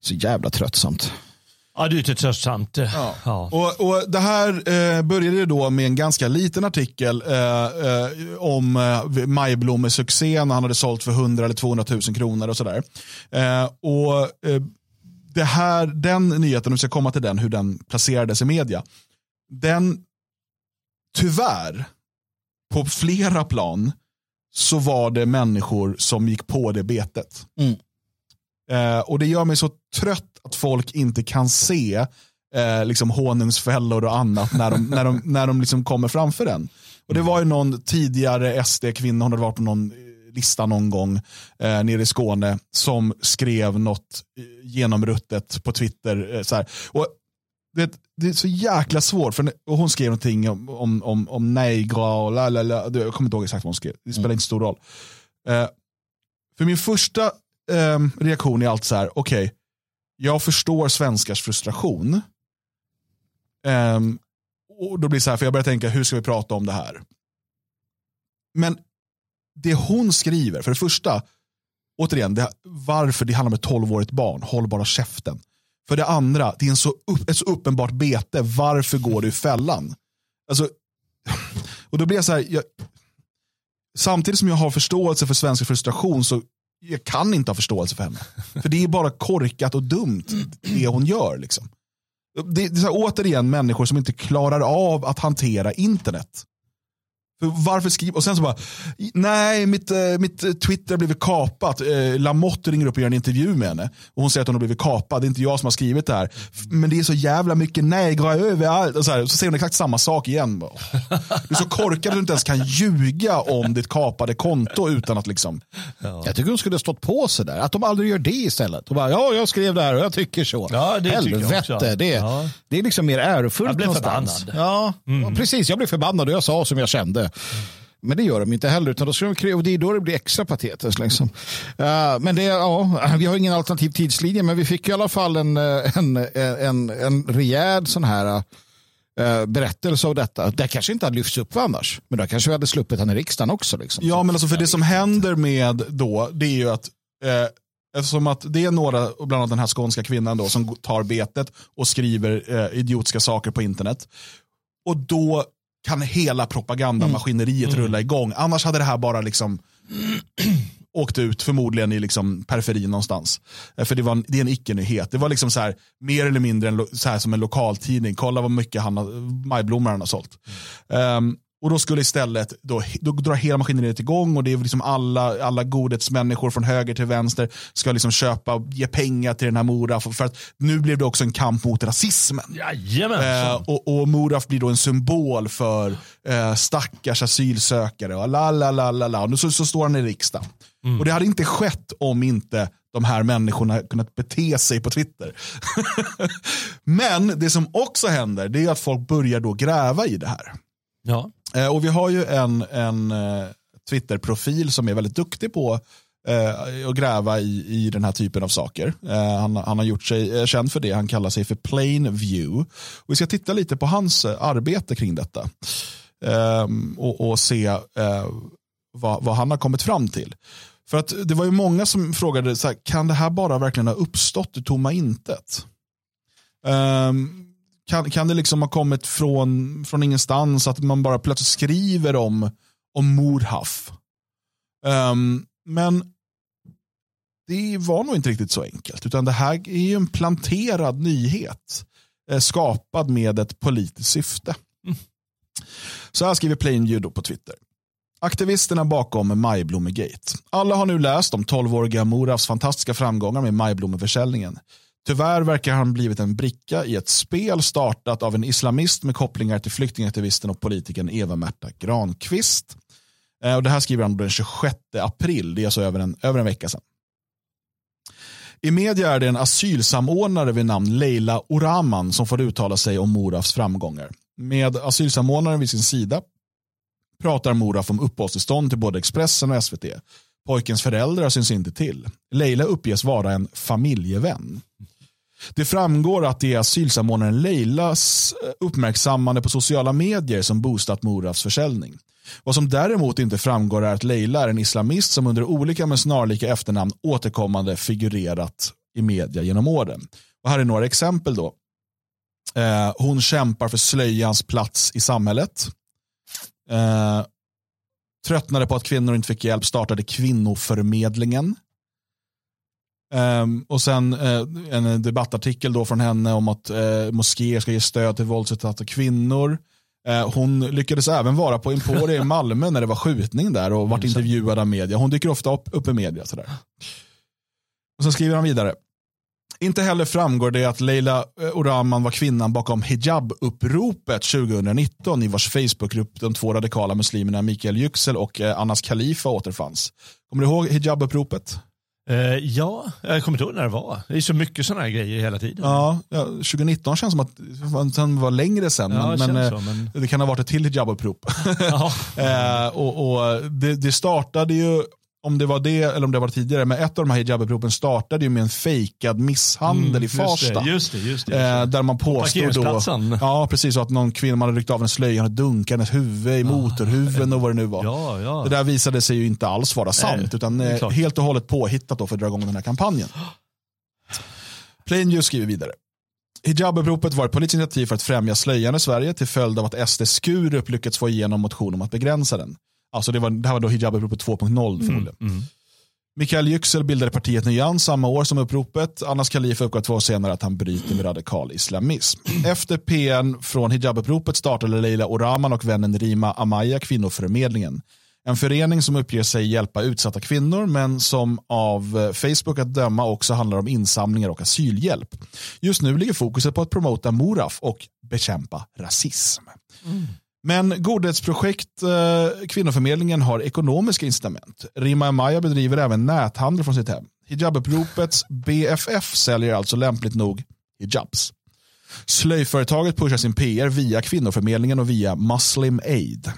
Så jävla tröttsamt. Ja, det är inte tröttsamt. Ja. Ja. Och, och det här eh, började då med en ganska liten artikel eh, eh, om eh, Majblommesuccén. Han hade sålt för 100 eller 200 000 kronor och sådär. Eh, och eh, det här, den nyheten, om vi ska komma till den, hur den placerades i media. Den, tyvärr, på flera plan så var det människor som gick på det betet. Mm. Eh, och det gör mig så trött att folk inte kan se eh, liksom honungsfällor och annat när de, när de, när de liksom kommer framför en. Och det var ju någon tidigare SD-kvinna, hon hade varit på någon eh, lista någon gång eh, nere i Skåne som skrev något eh, genomruttet på Twitter. Eh, så här. Och det, det är så jäkla svårt, för och hon skrev någonting om, om, om, om negra och la, la, la. Jag kommer inte ihåg exakt vad hon skrev, det spelar inte stor roll. Eh, för min första eh, reaktion är alltid så här, okej, jag förstår svenskars frustration. Ehm, och då blir det så här, för jag börjar tänka, hur ska vi prata om det här? Men det hon skriver, för det första, återigen, det, varför det handlar om ett tolvårigt barn, håll bara käften. För det andra, det är en så upp, ett så uppenbart bete, varför går du i fällan? Alltså, och då blir jag så här, jag, samtidigt som jag har förståelse för svensk frustration så jag kan inte ha förståelse för henne. För det är bara korkat och dumt det hon gör. Liksom. Det, det är så här, återigen människor som inte klarar av att hantera internet. För varför skriva? Och sen så bara, nej mitt, eh, mitt Twitter har blivit kapat. Eh, Lamotte ringer upp och gör en intervju med henne. Och hon säger att hon har blivit kapad. Det är inte jag som har skrivit det här. Men det är så jävla mycket negra överallt. Och så, här, så säger hon exakt samma sak igen. Du är så korkad att du inte ens kan ljuga om ditt kapade konto utan att liksom. Jag tycker hon skulle ha stått på sig där. Att de aldrig gör det istället. Och bara, ja, jag skrev det här och jag tycker så. Ja, det tycker jag Helvete, det, Ja. det är liksom mer ärofullt Jag blev någonstans. förbannad. Ja, ja, precis. Jag blev förbannad och jag sa som jag kände. Men det gör de inte heller, utan då ska de, och det är då det blir extra patetiskt. Liksom. Uh, men det, ja, vi har ingen alternativ tidslinje, men vi fick i alla fall en, eh, en, en, en rejäl sån här eh, berättelse av detta. Det kanske inte hade lyfts upp annars, men då kanske vi hade sluppit han i riksdagen också. Liksom. Ja, men alltså för det som händer med då, det är ju att eh, eftersom att det är några, bland annat den här skånska kvinnan då, som tar betet och skriver eh, idiotiska saker på internet. Och då kan hela propagandamaskineriet rulla igång. Annars hade det här bara liksom åkt ut förmodligen i liksom periferin någonstans. Eh, För det, var en, det är en icke-nyhet. Det var liksom så här, mer eller mindre en, så här som en lokaltidning. Kolla vad mycket han majblommor han har sålt. Ehm, och då skulle istället, då, då drar hela maskineriet igång och det är liksom alla, alla godhetsmänniskor från höger till vänster ska liksom köpa ge pengar till den här Mora. För, att nu blev det också en kamp mot rasismen. Eh, och, och Moraf blir då en symbol för eh, stackars asylsökare. Och la, la, la, la, la. Och nu så, så står han i riksdagen. Och det hade inte skett om inte de här människorna kunnat bete sig på Twitter. Men det som också händer det är att folk börjar då gräva i det här. Ja. Eh, och vi har ju en, en eh, Twitter-profil som är väldigt duktig på eh, att gräva i, i den här typen av saker. Eh, han, han har gjort sig eh, känd för det. Han kallar sig för Plain View. Och vi ska titta lite på hans eh, arbete kring detta. Ehm, och, och se eh, vad, vad han har kommit fram till. För att det var ju många som frågade, så här, kan det här bara verkligen ha uppstått i tomma intet? Ehm, kan, kan det liksom ha kommit från, från ingenstans att man bara plötsligt skriver om, om Mordhaf? Ehm, men det var nog inte riktigt så enkelt. Utan det här är ju en planterad nyhet. Eh, skapad med ett politiskt syfte. Så här skriver Plainview då på Twitter. Aktivisterna bakom Majblommegate. Alla har nu läst om 12-åriga Morafs fantastiska framgångar med majblommeförsäljningen. Tyvärr verkar han blivit en bricka i ett spel startat av en islamist med kopplingar till flyktingaktivisten och politikern Eva-Märta Granqvist. Eh, och det här skriver han den 26 april, det är alltså över en, över en vecka sedan. I media är det en asylsamordnare vid namn Leila Oraman som får uttala sig om Morafs framgångar. Med asylsamordnaren vid sin sida pratar Moraf om uppehållstillstånd till både Expressen och SVT. Pojkens föräldrar syns inte till. Leila uppges vara en familjevän. Det framgår att det är asylsamordnaren Leilas eh, uppmärksammande på sociala medier som boostat Morafs försäljning. Vad som däremot inte framgår är att Leila är en islamist som under olika men snarlika efternamn återkommande figurerat i media genom åren. Och här är några exempel då. Eh, hon kämpar för slöjans plats i samhället. Eh, tröttnade på att kvinnor inte fick hjälp, startade kvinnoförmedlingen. Um, och sen uh, en debattartikel då från henne om att uh, moskéer ska ge stöd till våldsutsatta kvinnor. Uh, hon lyckades även vara på Emporia i Malmö när det var skjutning där och vart intervjuad av media. Hon dyker ofta upp, upp i media. Sådär. Och sen skriver han vidare. Inte heller framgår det att Leila Oraman var kvinnan bakom hijab-uppropet 2019 i vars Facebookgrupp de två radikala muslimerna Mikael Yüksel och Anas Khalifa återfanns. Kommer du ihåg hijab-uppropet? Uh, ja, jag kommer inte ihåg när det var. Det är så mycket sådana här grejer hela tiden. Ja, ja 2019 känns som att det var längre sen. Ja, men, men, så, men, det kan ha varit ett till hijab-upprop. uh, och, och det, det, startade ju om det var det eller om det var tidigare, men ett av de här hijab-uppropen startade ju med en fejkad misshandel mm, i Farsta. Just det, just det, just det. Eh, där man påstod då, ja precis, att någon kvinna, man hade ryckt av en slöja och dunkat hennes huvud i ah, motorhuven och vad det nu var. Ja, ja. Det där visade sig ju inte alls vara sant, Nej, utan eh, helt och hållet påhittat då för att dra igång den här kampanjen. Plain skriver vidare. Hijabuppropet var ett politiskt initiativ för att främja slöjan i Sverige till följd av att SD Skurup lyckats få igenom motion om att begränsa den. Alltså det, var, det här var då hijabuppropet 2.0 förmodligen. Mm, mm. Mikael Yüksel bildade partiet Nyans samma år som uppropet. Annas Khalifa uppgav två år senare att han bryter med radikal islamism. Efter PN från hijabuppropet startade Leila Oraman och vännen Rima Amaya kvinnoförmedlingen. En förening som uppger sig hjälpa utsatta kvinnor men som av eh, Facebook att döma också handlar om insamlingar och asylhjälp. Just nu ligger fokuset på att promota Moraf och bekämpa rasism. Mm. Men godhetsprojekt eh, Kvinnoförmedlingen har ekonomiska incitament. Rima Maya bedriver även näthandel från sitt hem. Hijabuppropets BFF säljer alltså lämpligt nog hijabs. Slöjföretaget pushar sin PR via Kvinnoförmedlingen och via Muslim Aid.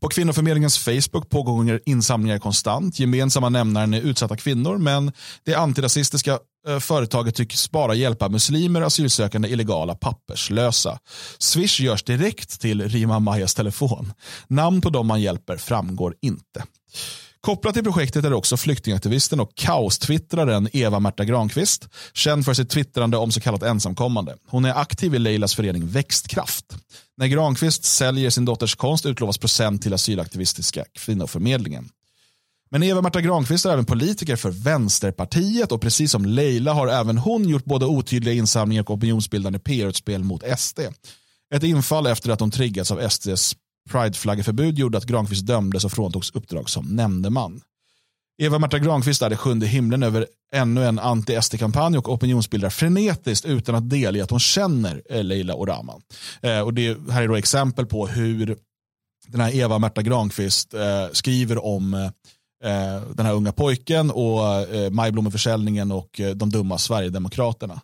På Kvinnoförmedlingens Facebook pågår insamlingar konstant. Gemensamma nämnaren är utsatta kvinnor, men det antirasistiska eh, företaget tycks bara hjälpa muslimer, asylsökande, illegala, papperslösa. Swish görs direkt till Rima Majas telefon. Namn på dem man hjälper framgår inte. Kopplat till projektet är också flyktingaktivisten och kaostwittraren Eva-Märta Granqvist, känd för sitt twittrande om så kallat ensamkommande. Hon är aktiv i Leilas förening Växtkraft. När Granqvist säljer sin dotters konst utlovas procent till asylaktivistiska kvinnoförmedlingen. Men Eva-Märta Granqvist är även politiker för Vänsterpartiet och precis som Leila har även hon gjort både otydliga insamlingar och opinionsbildande PR-utspel mot SD. Ett infall efter att hon triggats av SDs prideflaggeförbud gjorde att Granqvist dömdes och fråntogs uppdrag som nämndeman. Eva-Märta Granqvist är det sjunde himlen över ännu en anti-SD-kampanj och opinionsbildar frenetiskt utan att delge att hon känner Leila Orama. Eh, och det här är då exempel på hur den här Eva-Märta Granqvist eh, skriver om eh, eh, den här unga pojken och eh, majblommeförsäljningen och eh, de dumma Sverigedemokraterna.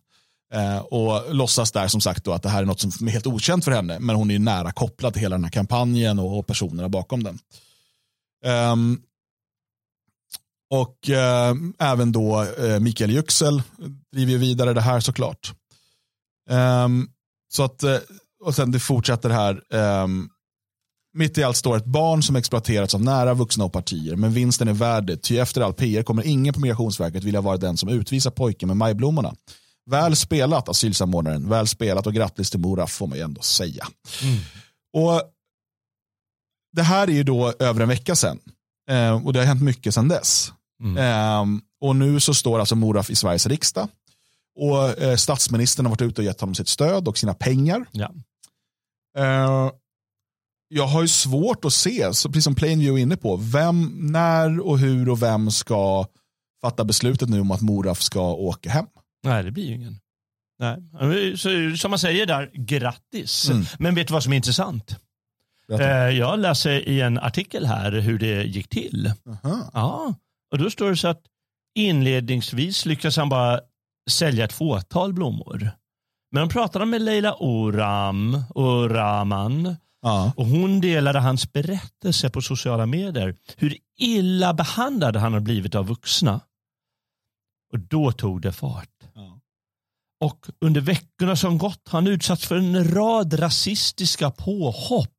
Eh, och låtsas där som sagt då att det här är något som är helt okänt för henne. Men hon är nära kopplad till hela den här kampanjen och, och personerna bakom den. Um, och eh, även då eh, Mikael Yüksel driver ju vidare det här såklart. Um, så att, eh, och sen det fortsätter här. Um, mitt i allt står ett barn som exploaterats av nära vuxna och partier, men vinsten är värd det, ty efter all PR kommer ingen på Migrationsverket vilja vara den som utvisar pojken med majblommorna. Väl spelat asylsamordnaren, väl spelat och grattis till Mora får man ju ändå säga. Mm. Och Det här är ju då över en vecka sedan eh, och det har hänt mycket sedan dess. Mm. Eh, och nu så står alltså Moraf i Sveriges riksdag och eh, statsministern har varit ute och gett honom sitt stöd och sina pengar. Ja. Eh, jag har ju svårt att se, så precis som Plainview är inne på, vem, när och hur och vem ska fatta beslutet nu om att Moraf ska åka hem. Nej, det blir ju ingen. Nej. Så, som man säger där, grattis. Mm. Men vet du vad som är intressant? Eh, jag läser i en artikel här hur det gick till. Aha. Ja, och då står det så att inledningsvis lyckades han bara sälja ett fåtal blommor. Men de pratade med Leila Oram, Oraman ja. och hon delade hans berättelse på sociala medier. Hur illa behandlad han har blivit av vuxna. Och då tog det fart. Och under veckorna som gått har han utsatts för en rad rasistiska påhopp.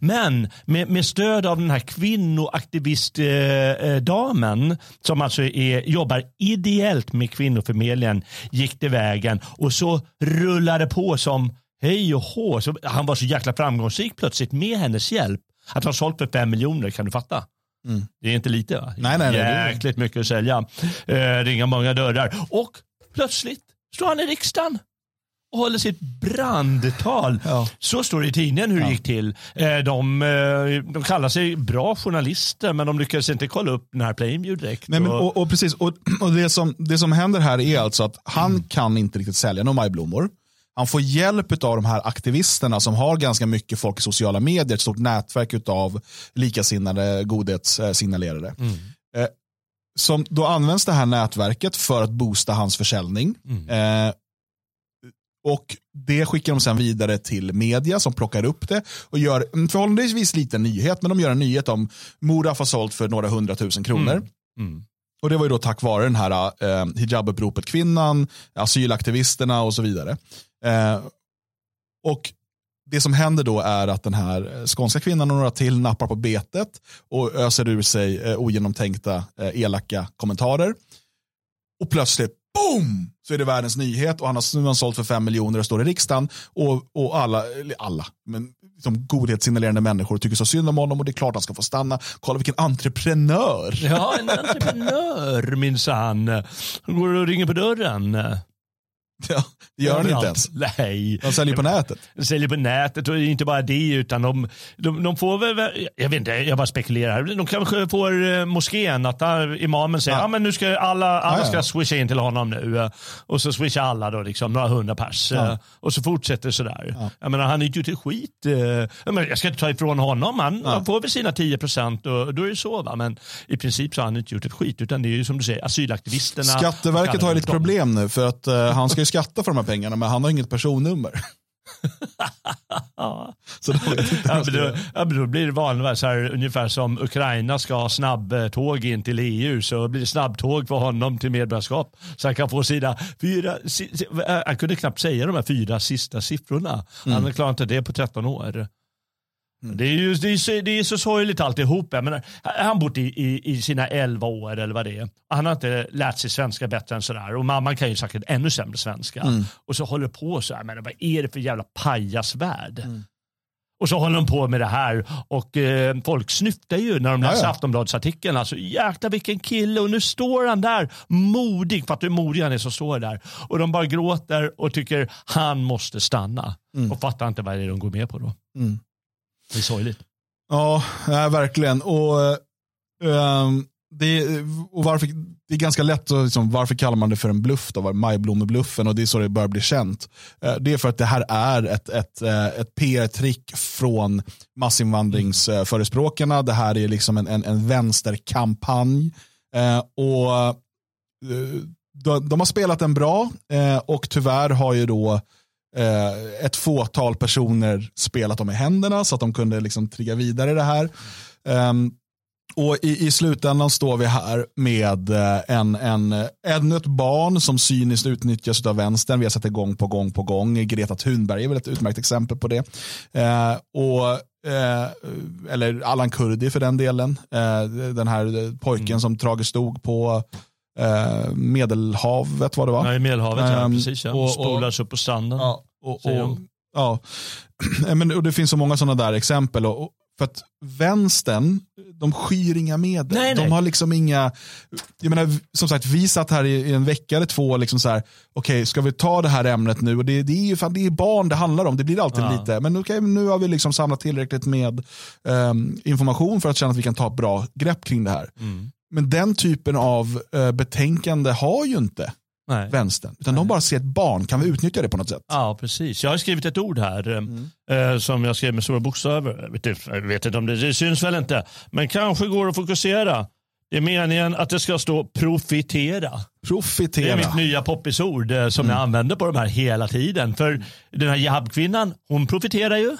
Men med, med stöd av den här kvinnoaktivistdamen eh, som alltså är, jobbar ideellt med kvinnoförmedlingen gick det vägen och så rullade på som hej och hå. Så han var så jäkla framgångsrik plötsligt med hennes hjälp. Att han sålt för fem miljoner kan du fatta. Mm. Det är inte lite va? Nej, nej, nej. Jäkligt mycket att sälja. Eh, ringa många dörrar. Och plötsligt står han i riksdagen och håller sitt brandtal. Ja. Så står det i tidningen hur det Ja. gick till. Eh, De, eh, de kallar sig bra journalister men de lyckades inte kolla upp den här Plainview direkt. Nej, men, Och- och, precis, och, och det, som, det som händer här är alltså att han kan inte riktigt sälja några majblommor. Han får hjälp av de här aktivisterna som har ganska mycket folk i sociala medier, ett stort nätverk av likasinnade godhetssignalerare. Eh, som, då används det här nätverket för att boosta hans försäljning. Eh, och Det skickar de sen vidare till media som plockar upp det och gör en förhållandevis liten nyhet, men de gör en nyhet om Moraf har sålt för några hundratusen kronor. Mm. Och det var ju då tack vare den här eh, hijabuppropet kvinnan, asylaktivisterna och så vidare. Eh, och det som händer då är att den här eh, skånska kvinnan och några till nappar på betet och öser ur sig eh, ogenomtänkta eh, elaka kommentarer. Och plötsligt, boom, så är det världens nyhet och han har, nu har han sålt för fem miljoner och står i riksdagen och, och alla, eller alla, men liksom godhetssignalerande människor tycker så synd om honom och det är klart han ska få stanna. Kolla vilken entreprenör. Ja, en entreprenör minsann. Han går och ringer på dörren. Ja, det gör han inte ens. Nej. De säljer på nätet. De säljer på nätet och inte bara det utan de, de, de får väl, jag vet inte, jag bara spekulerar. De kanske får eh, moskén att där imamen säger, ja. Ja. men nu ska alla, alla Ja, ja. ska swisha in till honom nu. eh, Och så swishar alla då liksom, några hundra pers. Ja. eh, Och så fortsätter det sådär. Jag menar, han har inte gjort ett skit. Jag, ska inte ta ifrån honom, han, Ja. han får väl sina 10 procent och då är det så. Va? Men i princip så har han inte gjort ett skit utan det är ju som du säger asylaktivisterna. Skatteverket har ju lite problem nu för att eh, han ska ju skatta för de här pengarna men han har inget personnummer. Ja. Så då Ja, men då, ja, men då blir det vanligt, så här, ungefär som Ukraina ska ha snabbtåg in till EU så blir det snabbtåg för honom till medborgarskap. Så han kan få sina fyra, si, äh, han kunde knappt säga de här fyra sista siffrorna. Han klarar inte det på 13 år. Det är ju det är, så- det är så sorgligt alltihop. Jag menar, han bott i, i, i sina 11 år eller vad det är. Han har inte lärt sig svenska bättre än sådär. Och mamman kan ju säkert ännu sämre svenska. Och så håller på så här. Men vad är det för jävla pajasvärld? Och så håller de på med det här och eh, folk snyftar ju när de läser ja. Aftonbladsartikeln. Alltså jäklar vilken kille och nu står han där modig. Fattar du hur modig han är som står där. Och de bara gråter och tycker han måste stanna. Och fattar inte vad det är de går med på då. Mm. Det är sorgligt. Ja, nej, verkligen. Och, eh, ehm, det, och varför, det är ganska lätt att, liksom, varför kallar man det för en bluff då? Majblommebluffen och det är så det börjar bli känt. Eh, det är för att det här är ett, ett, eh, ett PR-trick från massinvandringsförespråkarna. Det här är liksom en, en, en vänsterkampanj. Och de, de har spelat den bra och tyvärr har ju då eh, ett fåtal personer spelat dem i händerna så att de kunde liksom trigga vidare det här. Ehm, och i, i slutändan står vi här med eh, en, en, eh, ännu ett barn som cyniskt utnyttjas av vänstern. Vi har sett det gång på gång på gång. Greta Thunberg är väl ett utmärkt exempel på det. Eh, och, eh, eller Allan Kurdi för den delen. Eh, den här pojken som tragiskt stod på eh, Medelhavet var det va? Ja, I Medelhavet, ja. Ehm, Precis, ja. och- och- Spolas upp på stranden. Ja, och, och, ja. Men, och det finns så många sådana där exempel. Och, för att vänstern, de skyr inga medel. Nej, de nej. har liksom inga, jag menar, som sagt, vi satt här i, i en vecka eller två, liksom så här, okej, ska vi ta det här ämnet nu? Och det, det är ju fan, det är barn det handlar om, det blir alltid Ja. lite, men okej, nu har vi liksom samlat tillräckligt med ehm, information för att känna att vi kan ta ett bra grepp kring det här. Mm. Men den typen av eh, betänkande har ju inte Nej. vänstern, utan de bara ser ett barn, kan vi utnyttja det på något sätt? Ja, precis. Jag har skrivit ett ord här Mm. eh, som jag skrev med stora bokstäver. Jag vet, inte- om det, det syns väl inte, men kanske går att fokusera. Det är meningen att det ska stå profitera. Det är Profitera. mitt nya poppisord eh, som jag använder på de här hela tiden. För den här Jihab-kvinnan, hon profiterar ju.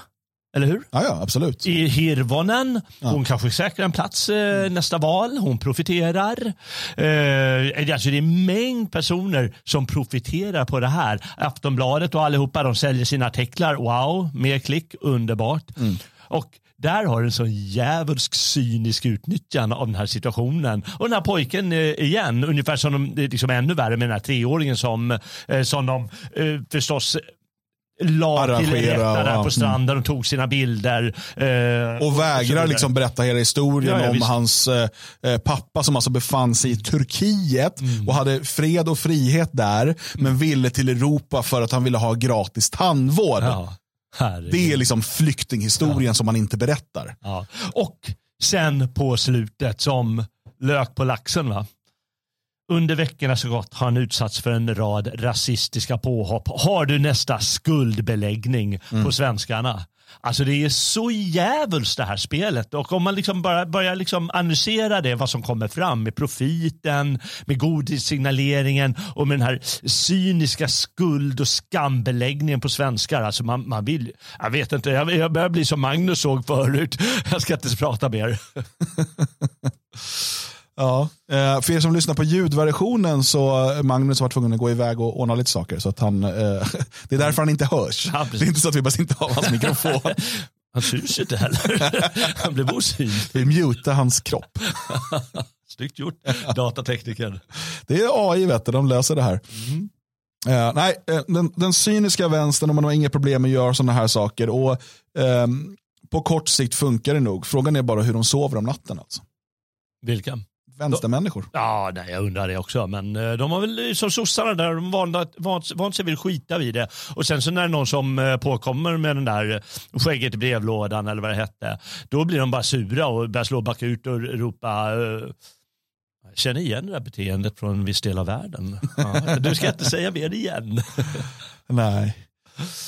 Eller hur? Ja, ja absolut. I Hirvonen, hon kanske säkrar en plats eh, nästa val. Hon profiterar. Eh, alltså det är en mängd personer som profiterar på det här. Aftonbladet och allihopa de säljer sina artiklar. Wow, mer klick, underbart. Och där har du en sån djävulsk cynisk utnyttjande av den här situationen. Och den här pojken eh, igen, ungefär som de, liksom ännu värre med den här treåringen som, eh, som de eh, förstås la till rätta där på stranden och tog sina bilder. eh, Och vägrar vidare. liksom berätta hela historien Ja, ja, om visst. hans eh, eh, pappa som alltså befann sig i Turkiet Mm. och hade fred och frihet där, men ville till Europa för att han ville ha gratis tandvård. Ja. Det är liksom flyktinghistorien som man inte berättar. Och sen på slutet som lök på laxen. va? Under veckorna så gått har han utsatts för en rad rasistiska påhopp. Har du nästa skuldbeläggning på svenskarna? Alltså det är så jävulst det här spelet och om man liksom bara börjar liksom analysera det, vad som kommer fram med profiten, med godhetssignaleringen och med den här cyniska skuld och skambeläggningen på svenskar. Alltså man, man vill, jag vet inte, jag, jag börjar bli som Magnus såg förut. Jag ska inte prata mer. Ja. Eh, för er som lyssnar på ljudversionen så eh, Magnus var tvungen att gå iväg och ordna lite saker. Så att han, eh, det är därför han inte hörs. Ja, det är inte så att vi bara inte av hans mikrofon. Han syns ju inte heller. Han blev osynlig. Vi mutar hans kropp. Snyggt gjort, datatekniker. Det är AI, vet du, de löser det här. Eh, nej, den, den cyniska vänstern, och man har inga problem med att göra sådana här saker. Och, ehm, på kort sikt funkar det nog. Frågan är bara hur de sover om natten. Alltså. Vilka? Vänstermänniskor. Ja, nej, jag undrar det också. Men eh, de har väl eh, som sossarna där, de vant, vant, vant sig vid att skita vid det. Och sen så när någon som eh, påkommer med den där skägget i brevlådan eller vad det hette, då blir de bara sura och börjar slå bakut och ropa känner igen det där beteendet från en viss del av världen. Ja, du ska inte säga mer igen. Nej.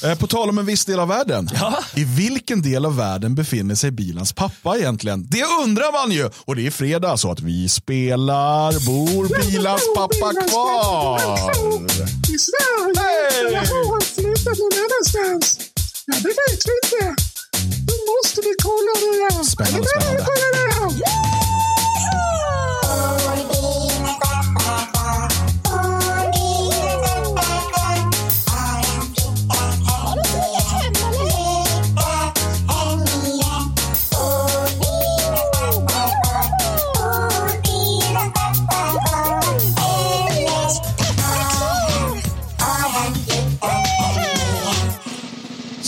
Eh, På tal om en viss del av världen. Ja. I vilken del av världen befinner sig Bilans pappa egentligen? Det undrar man ju. Och det är fredag så att vi spelar Bor Bilans pappa kvar? I Sverige? Hey! Eller har flyttat någon annanstans? Ja, det vet vi inte. Nu måste vi kolla det. Spännande, spännande.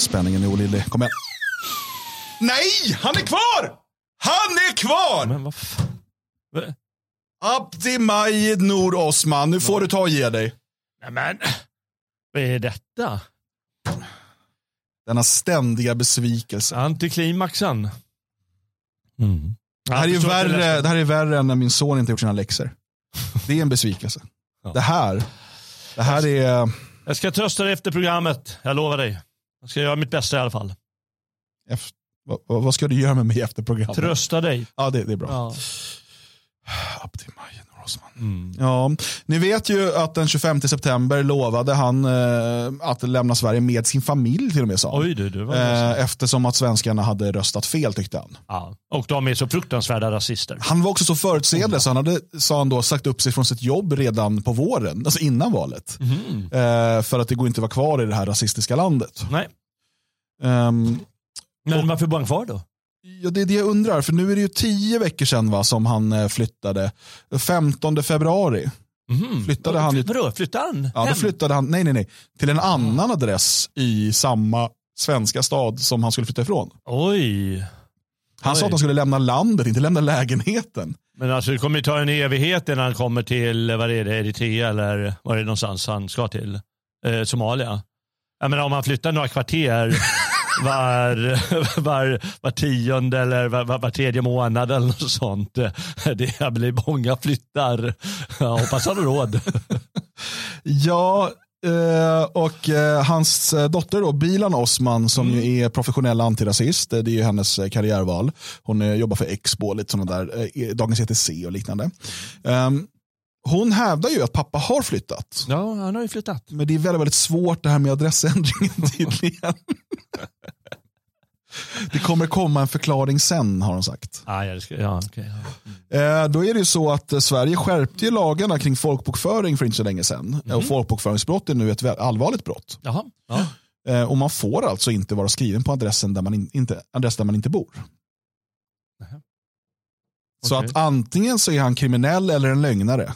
Spänningen är olidlig. Kom igen. Nej, han är kvar! Han är kvar! Men vad fan? Abdi Majid Nour Osman. Nu får du ta och ge dig. Nej men, vad är detta? Denna ständiga besvikelse. Antiklimaxen. Mm. Det här, är värre, det här är värre än när min son inte gjort sina läxor. Det är en besvikelse. Ja. Det här, det här är... Jag ska trösta dig efter programmet, jag lovar dig. Jag ska göra mitt bästa i alla fall. Efter, vad, vad ska du göra med mig efter programmet? Trösta dig. Ja, det, det är bra. Ja. Abdi Mm. Ja, ni vet ju att den 25 september lovade han eh, att lämna Sverige med sin familj till och med sa. Oj du, det var eh, Eftersom att svenskarna hade röstat fel tyckte han. ja. Och de är så fruktansvärda rasister. Han var också så förutseende så han hade, sa han då, sagt upp sig från sitt jobb redan på våren, alltså innan valet. Mhm. Eh, för att det går inte att vara kvar i det här rasistiska landet. Nej, Ehm, men varför bor han kvar då? Ja, det är det jag undrar, för nu är det ju tio veckor sedan va, som han eh, flyttade. 15 februari Mhm. flyttade han Vadå, flyttar han Ja, då flyttade han, nej nej nej, till en annan adress i samma svenska stad som han skulle flytta ifrån. Oj. Han sa Oj. att han skulle lämna landet, inte lämna lägenheten. Men alltså det kommer ju ta en evighet innan han kommer till, vad är det, Eritrea eller var är det någonstans han ska till? Eh, Somalia. Jag menar om han flyttar några kvarter var, var, var tionde eller var, var, var tredje månad eller något sånt. Det blir många flyttar. Jag hoppas han har råd. Ja, eh, och eh, hans dotter då, Bilan Osman som Mm. ju är professionell antirasist, eh, det är ju hennes karriärval. Hon jobbar för Expo, lite sådana där, Dagens ETC och liknande. Ehm, hon hävdar ju att pappa har flyttat. Ja, han har ju flyttat. Men det är väldigt, väldigt svårt det här med adressändringen tydligen. det kommer komma en förklaring sen har de sagt. Ah, ja, det ska, ja, okay, ja. Eh, då är det ju så att eh, Sverige skärpte lagarna kring folkbokföring för inte så länge sedan. Mhm. Och folkbokföringsbrott är nu ett allvarligt brott. Jaha. Ja. Eh, och man får alltså inte vara skriven på adressen där man, in, inte, adress där man inte bor. Nähä. Så Okej. att antingen så är han kriminell eller en lögnare.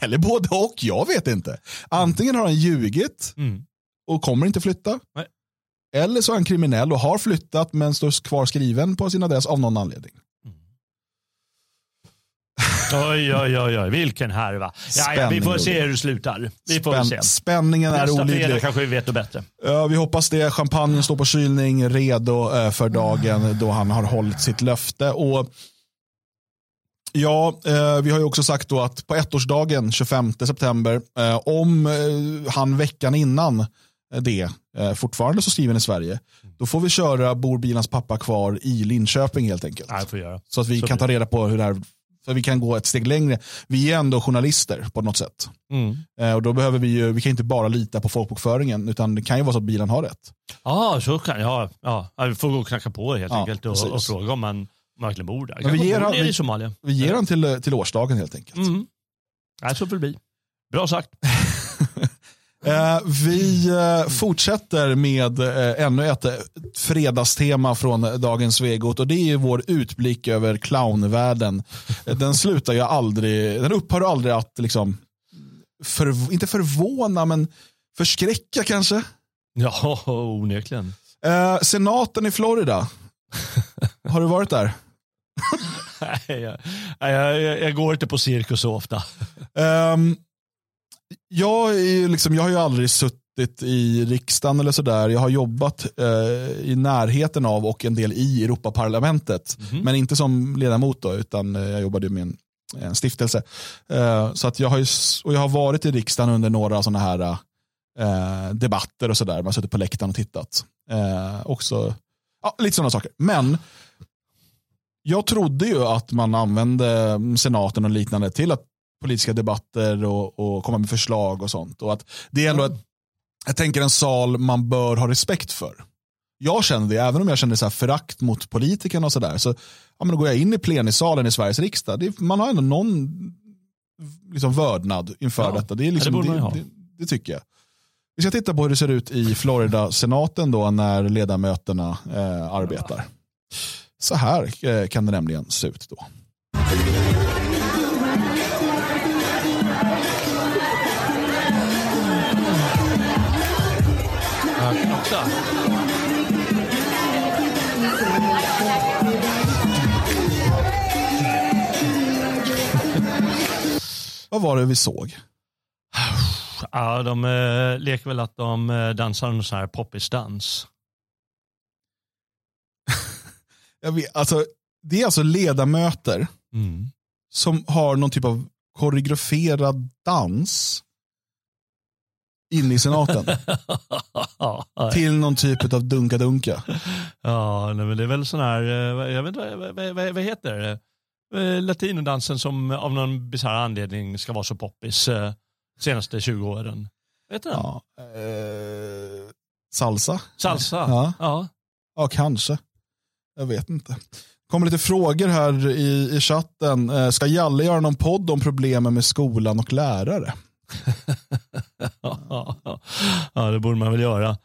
Eller både och, jag vet inte. Antingen har han ljugit Mm. och kommer inte flytta. Nej. Eller så är han kriminell och har flyttat men står kvar skriven på sin adress av någon anledning. Oj, oj, oj, oj, vilken härva. Ja, ja, vi får se hur det slutar. Vi får väl se. Spänningen är Nästa olidlig. kanske vi vet något bättre. Ja, vi hoppas det. Champagnen står på kylning, redo eh, för dagen då han har hållit sitt löfte. Och Ja, eh, vi har ju också sagt då att på ettårsdagen 25 september, eh, om eh, han veckan innan det eh, fortfarande så skriven i Sverige, då får vi köra Bor bilans pappa kvar i Linköping helt enkelt. Nej, får göra. Så att vi Så kan ta reda på hur det här, så att vi kan gå ett steg längre. Vi är ändå journalister på något sätt. Mm. Eh, och då behöver vi ju, vi kan inte bara lita på folkbokföringen, utan det kan ju vara så att bilen har rätt. Ja, så kan ja, ja. Vi får gå och knacka på helt Ja, enkelt och, och fråga om man verkligen bor där. Vi ger han- vi- i Somalia. Vi ger den till, till årsdagen helt enkelt. Mm. Nej, så får det bli. Bra sagt. Eh, vi eh, fortsätter med eh, ännu ett eh, fredagstema från dagens Svegot och det är vår utblick över clownvärlden. Eh, Den slutar ju aldrig, den upphör aldrig att liksom, för, inte förvåna men förskräcka kanske. Ja, onekligen. Eh, senaten i Florida, har du varit där? Nej, jag, jag, jag, går inte på cirkus så ofta. Ehm, jag, är liksom, jag har ju aldrig suttit i riksdagen eller sådär. Jag har jobbat eh, i närheten av och en del i Europaparlamentet. Men inte som ledamot då, utan eh, jag jobbade med en, en stiftelse. Eh, så att jag har, ju, och jag har varit i riksdagen under några sådana här eh, debatter och sådär. Man har suttit på läktaren och tittat. Eh, också, ja, lite sådana saker. Men jag trodde ju att man använde senaten och liknande till att politiska debatter och, och komma med förslag och sånt. Och att det är ändå, ett, jag tänker en sal man bör ha respekt för. Jag känner det, även om jag känner så här förakt mot politikerna och sådär. Så, ja, men då går jag in i plenisalen i Sveriges riksdag. Det, man har ändå någon liksom, vördnad inför Ja. detta. Det, är Ja, liksom, det borde det, ha. det, det tycker jag. Vi ska titta på hur det ser ut i Florida-senaten då när ledamöterna eh, arbetar. Så här eh, kan det nämligen se ut då. Vad var det vi såg? Ja, de eh, leker väl att de eh, dansar en sån här poppisdans. Jag vet, alltså, det är alltså ledamöter Mm. som har någon typ av koreograferad dans inne i senaten till någon typ av dunka-dunka. ja nej, men det är väl sån här, eh, jag vet inte, vad, vad, vad, vad heter det? Eh, Latinodansen som av någon bisarr anledning ska vara så poppis eh, senaste 20 åren. Vet du den? Ja, eh, salsa? Salsa. Ja. ja. Ja, kanske. Jag vet inte. kommer lite frågor här i, i chatten. Eh, ska Jalle göra någon podd om problemen med skolan och lärare? Ja, det borde man väl göra.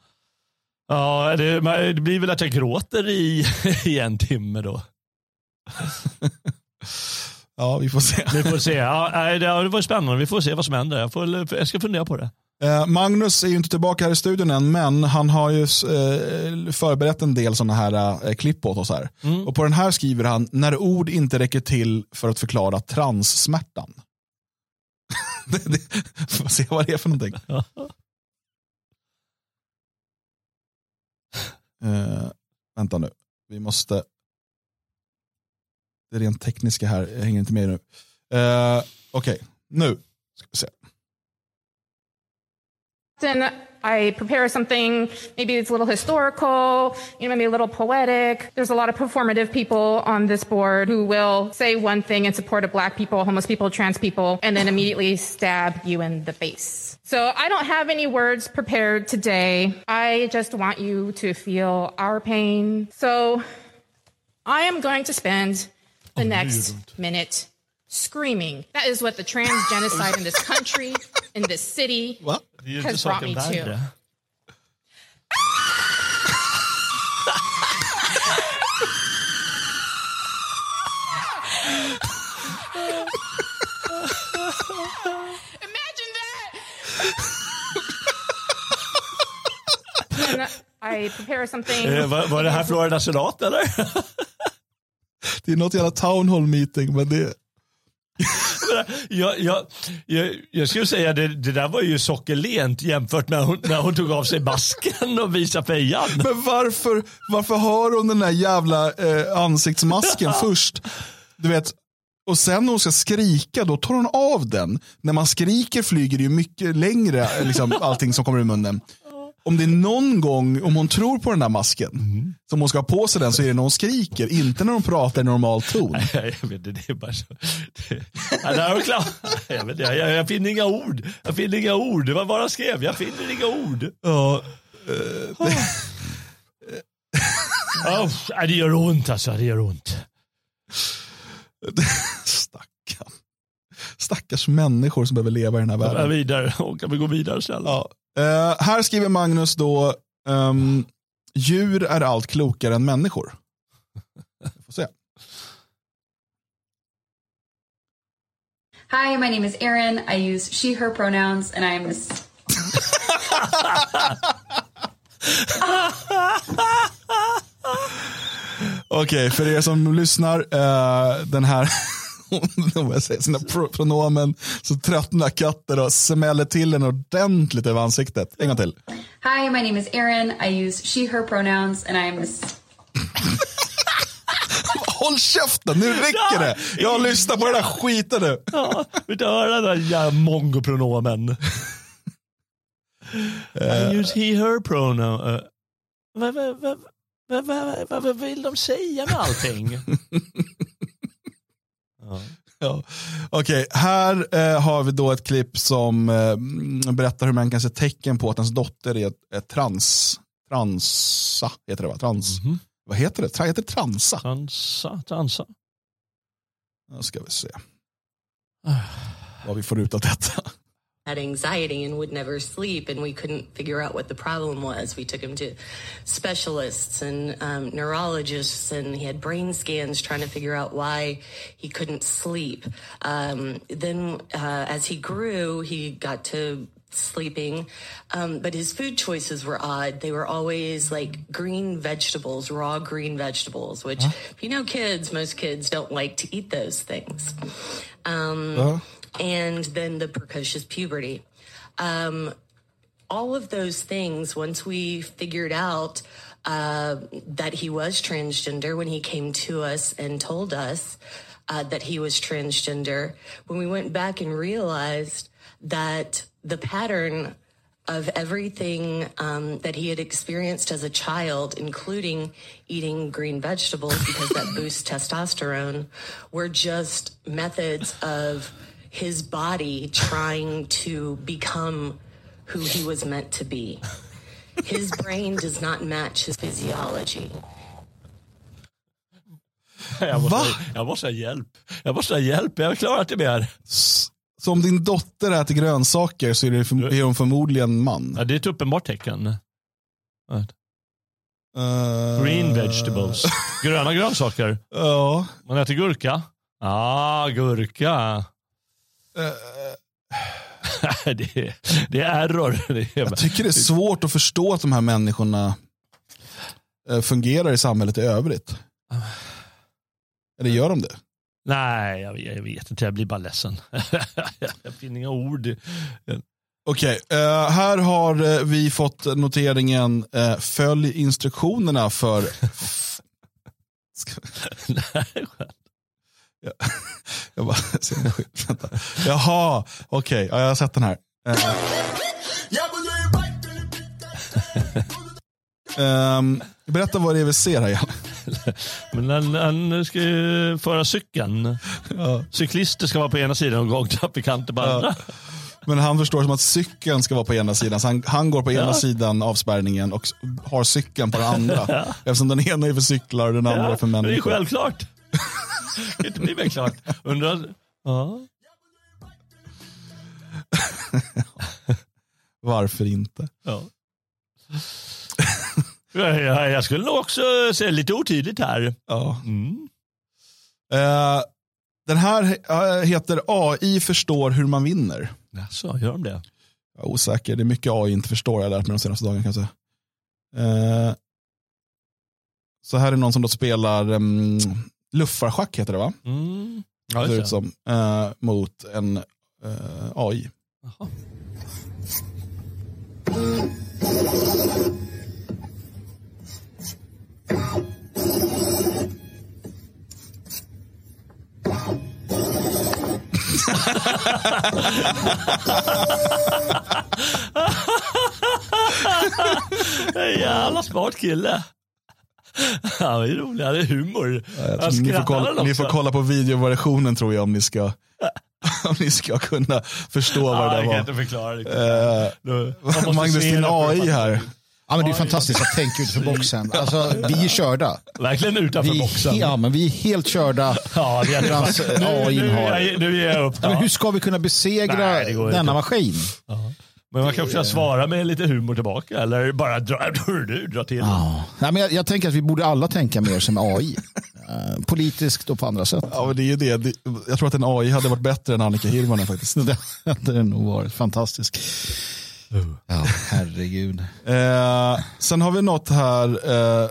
Ja, det, det blir väl att jag gråter i, i en timme då. Ja, vi får se. Vi får se. Ja, det, var spännande. Vi får se vad som händer. Jag, får, jag ska fundera på det. Eh, Magnus är ju inte tillbaka här i studion än, men han har ju eh, förberett en del sådana här eh, klipp åt oss här. Mm. Och på den här skriver han, när ord inte räcker till för att förklara transsmärtan. det, det, får se vad det är för någonting. Eh, vänta nu, vi måste... Det rent tekniska här, jag hänger inte med nu. Uh, Okej, nu ska vi se. Then I prepare something, maybe it's a little historical, you know, maybe a little poetic. There's a lot of performative people on this board who will say one thing in support of black people, homeless people, trans people, and then immediately stab you in the face. So I don't have any words prepared today. I just want you to feel our pain. So I am going to spend the oh, next minute screaming. That is what the trans genocide in this country, in this city, Va? Det är ju inte has brought me saken to. värre. Imagine that! I prepare something. Eh, var, var det här Florida senat eller? Det är något jävla town hall meeting, men det... jag, jag, jag, jag skulle säga det, det där var ju sockerlent jämfört med när hon, när hon tog av sig masken och visade fejan. Men varför, varför har hon den där jävla eh, ansiktsmasken först? Du vet, och sen när hon ska skrika, då tar hon av den. När man skriker flyger det ju mycket längre, liksom, allting som kommer i munnen. Om det är någon gång, om hon tror på den där masken, som hon ska ha på sig den så är det när hon skriker, inte när hon pratar i normal ton. Jag vet det är bara så. Det, ja, där var klar. Jag, vet, inte, jag, jag finner inga ord. Jag finner inga ord. Det var bara jag skrev. Jag finner inga ord. Ja, Oh, ja, det gör ont alltså. Det gör ont. Stackarn. Stackars människor som behöver leva i den här Jag är världen. vidare. Och kan vi gå vidare snälla? Ja. Eh, här skriver Magnus då, ehm, djur är allt klokare än människor. Vi får se. Hi, my name is Erin. I use she, her pronouns, and I am this. Okej, för er som lyssnar, eh, den här, jag säger sina pro- pronomen, så tröttnar katter och smäller till en ordentligt över ansiktet. En gång till. Hi, my name is Erin. I use she, her pronouns, and I am this. Håll käften, nu räcker det. Jag har lyssnat på den där skiten nu. Ja, vill du höra den där mongopronomen? I use he, her pronoun. Uh, vad, vad, vad, vad, vad, vad, vad vill de säga med allting? Ja. Okej, här eh, har vi då ett klipp som eh, mm, berättar hur man kan se tecken på att ens dotter är, är trans. Transa heter det va? Trans. Vad heter det? Tra, heter det transa? Transa, transa. Nu ska vi se. Vad vi får ut av detta. Had anxiety and would never sleep and we couldn't figure out what the problem was. We took him to specialists and um, neurologists and he had brain scans trying to figure out why he couldn't sleep. Um, then uh, as he grew he got to sleeping. Um, but his food choices were odd. They were always like green vegetables raw green vegetables which if you know kids most kids don't like to eat those things. Um, and then the precocious puberty. Um, all of those things, once we figured out uh, that he was transgender, when he came to us and told us uh, that he was transgender, when we went back and realized that the pattern of everything um, that he had experienced as a child, including eating green vegetables because that boosts testosterone, were just methods of his body trying to become who he was meant to be. His brain does not match his physiology. Jag måste, Va? jag måste ha hjälp. Jag måste ha hjälp. Jag klarar inte mer. Så om din dotter äter grönsaker så är, det för, är hon förmodligen man. Ja, det är ett uppenbart tecken. Eh, Green vegetables. Gröna grönsaker. Ja. Man äter gurka. Ah, gurka. det, är, det är error. Jag tycker det är svårt att förstå att de här människorna eh, fungerar i samhället i övrigt. Eller gör de det? Nej, jag, jag vet inte. Jag blir bara ledsen. jag finner inga ord. Okej, eh, här har eh, vi fått noteringen följ instruktionerna för... Ska... jag, jag bara. Vänta. Jaha, okej, ja, jag har sett den här. Ehm, berätta vad det är vi ser här igen. Men han, han ska ju föra cykeln. Cyklister ska vara på ena sidan och gångtrafikanter på andra. Men han förstår som att cykeln ska vara på ena sidan. Så han, han går på ena sidan avspärrningen och har cykeln på den andra. Eftersom den ena är för cyklar och den andra är för det är människor. självklart. Det kan inte bli mer klart. Undrar... Ja. Varför inte? Ja. Ja, ja, Jag skulle nog också säga lite otydligt här. Ja. Mm. Eh, den här heter AI förstår hur man vinner. Jaså, gör de det? Jag är osäker. Det är mycket AI inte förstår jag har lärt mig de senaste dagarna. Kan jag säga. Eh, så här är någon som då spelar um, luffarschack heter det va? Mm. Ja, Ser just ut det. som, eh, mot en eh, AI. Jaha. En jävla smart kille. Han är rolig, han är humor. Tror ni, får kolla, ni får kolla på videoversionen tror jag om ni ska, om ni ska kunna förstå vad Ja, det jag kan där inte förklara var. Eh, Magnus, din det AI här. Ja, men det är fantastiskt att tänka utanför boxen. Alltså, vi är körda. Verkligen utanför Vi är, boxen. ja, men vi är helt körda. Ja, det är nu, AI nu, nu, nu ger jag upp. Ja, men Ja. hur ska vi kunna besegra Nej, det går inte. denna maskin? Men man kan också svara med lite humor tillbaka eller bara dra, du, dra till. Ja. Nej, men jag, jag tänker att vi borde alla tänka mer som AI. Eh, politiskt och på andra sätt. Ja, men det är ju det. Det- Jag tror att en AI hade varit bättre än Annika Hirvonen faktiskt. Det hade nog varit fantastiskt. Ja, herregud. Eh, sen har vi något här, eh,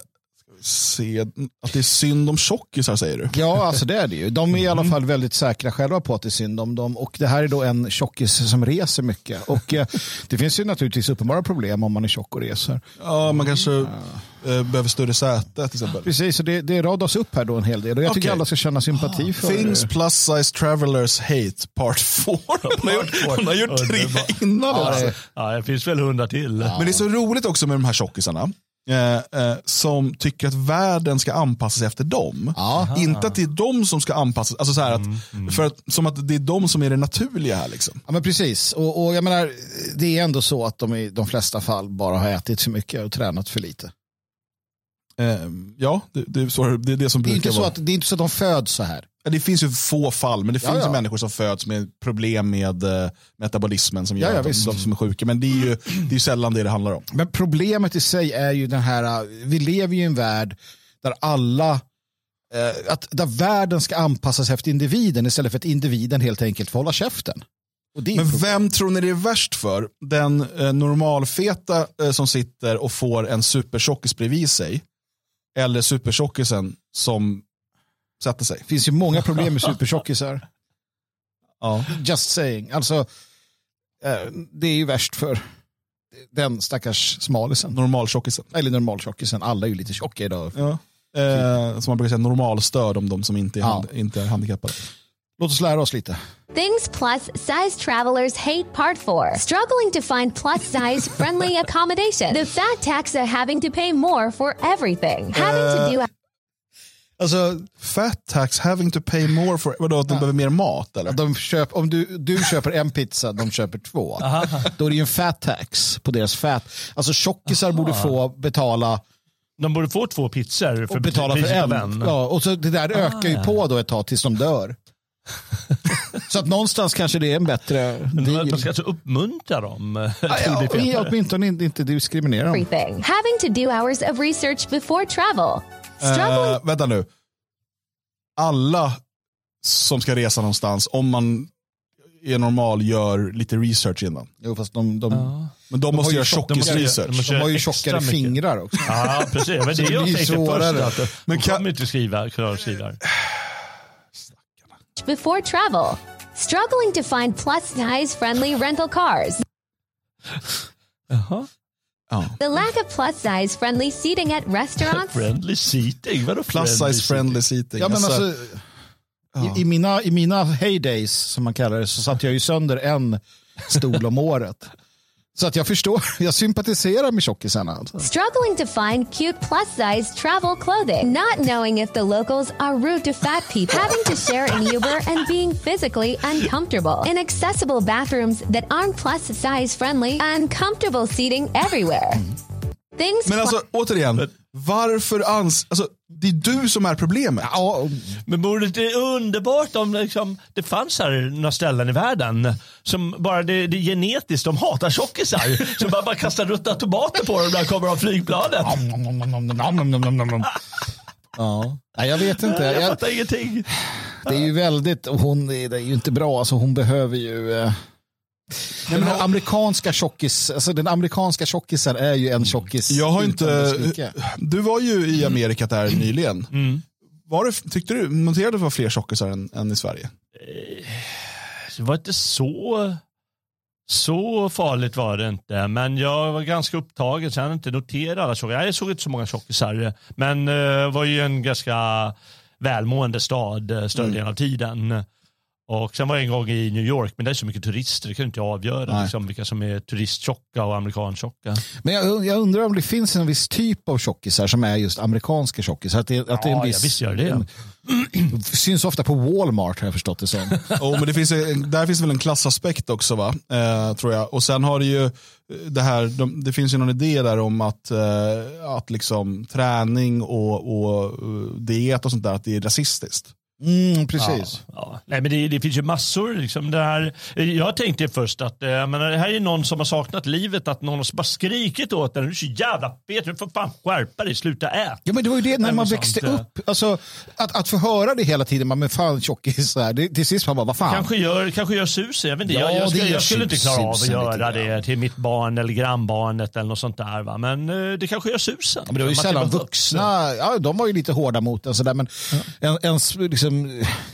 se, att det är synd om tjockisar säger du. Ja, alltså det är det ju. De är i alla fall väldigt säkra själva på att det är synd om dem. Och det här är då en tjockis som reser mycket. Och eh, det finns ju naturligtvis uppenbara problem om man är tjock och reser. Ja, man kanske eh, behöver större säte till exempel. Precis, så det, det radas upp här då en hel del. Och jag tycker Okej. alla ska känna sympati för Things det. plus size travelers hate part 4. Hon har gjort, hon har gjort tre innan Ja, också. det- Ja, det finns väl hundra till. Men det är så roligt också med de här tjockisarna. Eh, eh, som tycker att världen ska anpassa sig efter dem. Ja. Inte att det är de som ska anpassa alltså så att, för att, Som att det är de som är det naturliga här. Liksom. Ja, men precis. Och, och jag menar, det är ändå så att de i de flesta fall bara har ätit för mycket och tränat för lite. Eh, ja, det, det, så, det är det som Det är, brukar inte så vara. att, det är inte så att de föds så här. Ja, Det finns ju få fall, men det Ja, finns ja. ju människor som föds med problem med eh, metabolismen som gör Ja, ja, att de, de som är sjuka. Men det är ju det är sällan det det handlar om. Men problemet i sig är ju den här, vi lever ju i en värld där alla, eh, att där världen ska anpassas efter individen istället för att individen helt enkelt får hålla käften. Men vem tror ni det är värst för? Den eh, normalfeta eh, som sitter och får en supertjockis bredvid sig? Eller supertjockisen som sätter sig? det finns ju många problem med supertjockisar. Ja. Just saying. Alltså, eh, det är ju värst för den stackars smalisen. Normaltjockisen. Eller normaltjockisen. Alla är ju lite tjocka idag. Ja. Eh, som man brukar säga normalstöd om de som inte är, Ja. hand, inte är handikappade. Låt oss lära oss lite. Things plus size travelers hate part four. Struggling to find plus size friendly accommodation. The fat tax are having to pay more for everything. Having to do Alltså, Fat tax having to pay more for, vadå att de behöver mer mat eller? de köp, om du, du köper en pizza, de köper två. Då är det ju en fat tax på deras fat. Alltså tjockisar borde få betala De borde få två pizzor för och betala för en. Ja, och så det där ökar ju på då ett tag tills de dör. så att någonstans kanske det är en bättre deal. Man ska alltså uppmuntra dem till att Ja, fetare. åtminstone inte, inte diskriminera dem. everything. Having to do hours of research before travel. Struggling Eh, vänta nu. Alla som ska resa någonstans, om man är normal, gör lite research innan. Jo, fast de, de, Men de, måste har ju göra tjock- de måste- tjockis-research. de har ju tjockare mycket. fingrar också. Ja, precis. Men det är det jag tänkte först. Att Men de kan- kommer inte skriva, klara skriva. Before travel. Struggling to find plus size friendly rental cars. Jaha. Ja. The lack of plus size friendly seating at restaurants. Friendly seating? Vadå Plus size friendly seating. Ja, men Alltså, alltså, i, i, mina, I mina heydays, som man kallar det, så satte jag ju sönder en stol om året. Så att jag förstår, jag sympatiserar med tjockisarna. Alltså. Struggling to find cute plus size travel clothing. Not knowing if the locals are rude to fat people. Having to share an Uber and being physically uncomfortable. Inaccessible bathrooms that aren't plus size friendly. And comfortable seating everywhere. Things Men alltså återigen, varför ans... Alltså, det är du som är problemet. Ja, Men vore det underbart om liksom, det fanns här några ställen i världen som bara det, det är genetiskt, de hatar tjockisar. så bara, bara kastar rutta tomater på dem när de kommer av flygplanet. ja. Nej, jag vet inte. Jag Jag, fattar ingenting. det är ju väldigt, hon är, det är ju inte bra, alltså hon behöver ju eh, den här amerikanska tjockis, alltså den amerikanska tjockisen är ju en tjockis. Jag har inte... Du var ju i Amerika där nyligen. Var det, tyckte du, noterade du att det var fler tjockisar än, än i Sverige? Det var inte så, så farligt var det inte. Men jag var ganska upptagen så jag hade inte noterat alla tjockisar. Jag såg inte så många tjockisar. Men det var ju en ganska välmående stad eh, större delen av tiden. Och sen var jag en gång i New York, men det är så mycket turister, det kan inte avgöra liksom, vilka som är turisttjocka och amerikantjocka. Men jag, jag undrar om det finns en viss typ av tjockisar som är just amerikanska tjockisar. Att det, att det är en viss, ja, visst gör det. syns ofta på Walmart har jag förstått det som. Oh, men det finns, en- där finns väl en klassaspekt också va? Eh, tror jag. Och sen har det ju eh, det här, de, det finns ju någon idé där om att, eh, att liksom, träning och, och eh, diet och sånt där, att det är rasistiskt. Mm, precis. Ja. Nej, men det, det finns ju massor. Liksom, det här, jag tänkte först att eh, menar, det här är någon som har saknat livet, att någon har bara skrikit åt den. Du är så jävla fet, du får fan skärpa dig, sluta äta. Ja, men det var ju det när man men växte sånt, eh. upp. Alltså, att, att få höra det hela tiden, man men fan tjockis, så här, det, till sist man bara, vad fan. Kanske gör, kanske gör susen. Jag, vet inte, Ja, jag, jag, gör jag skulle inte klara av att göra det till mitt barn eller grannbarnet eller något sånt där. Va? Men eh, det kanske gör susen. Ja, men det var ju sällan vuxna, ja, de var ju lite hårda mot en sådär, men en, ens liksom,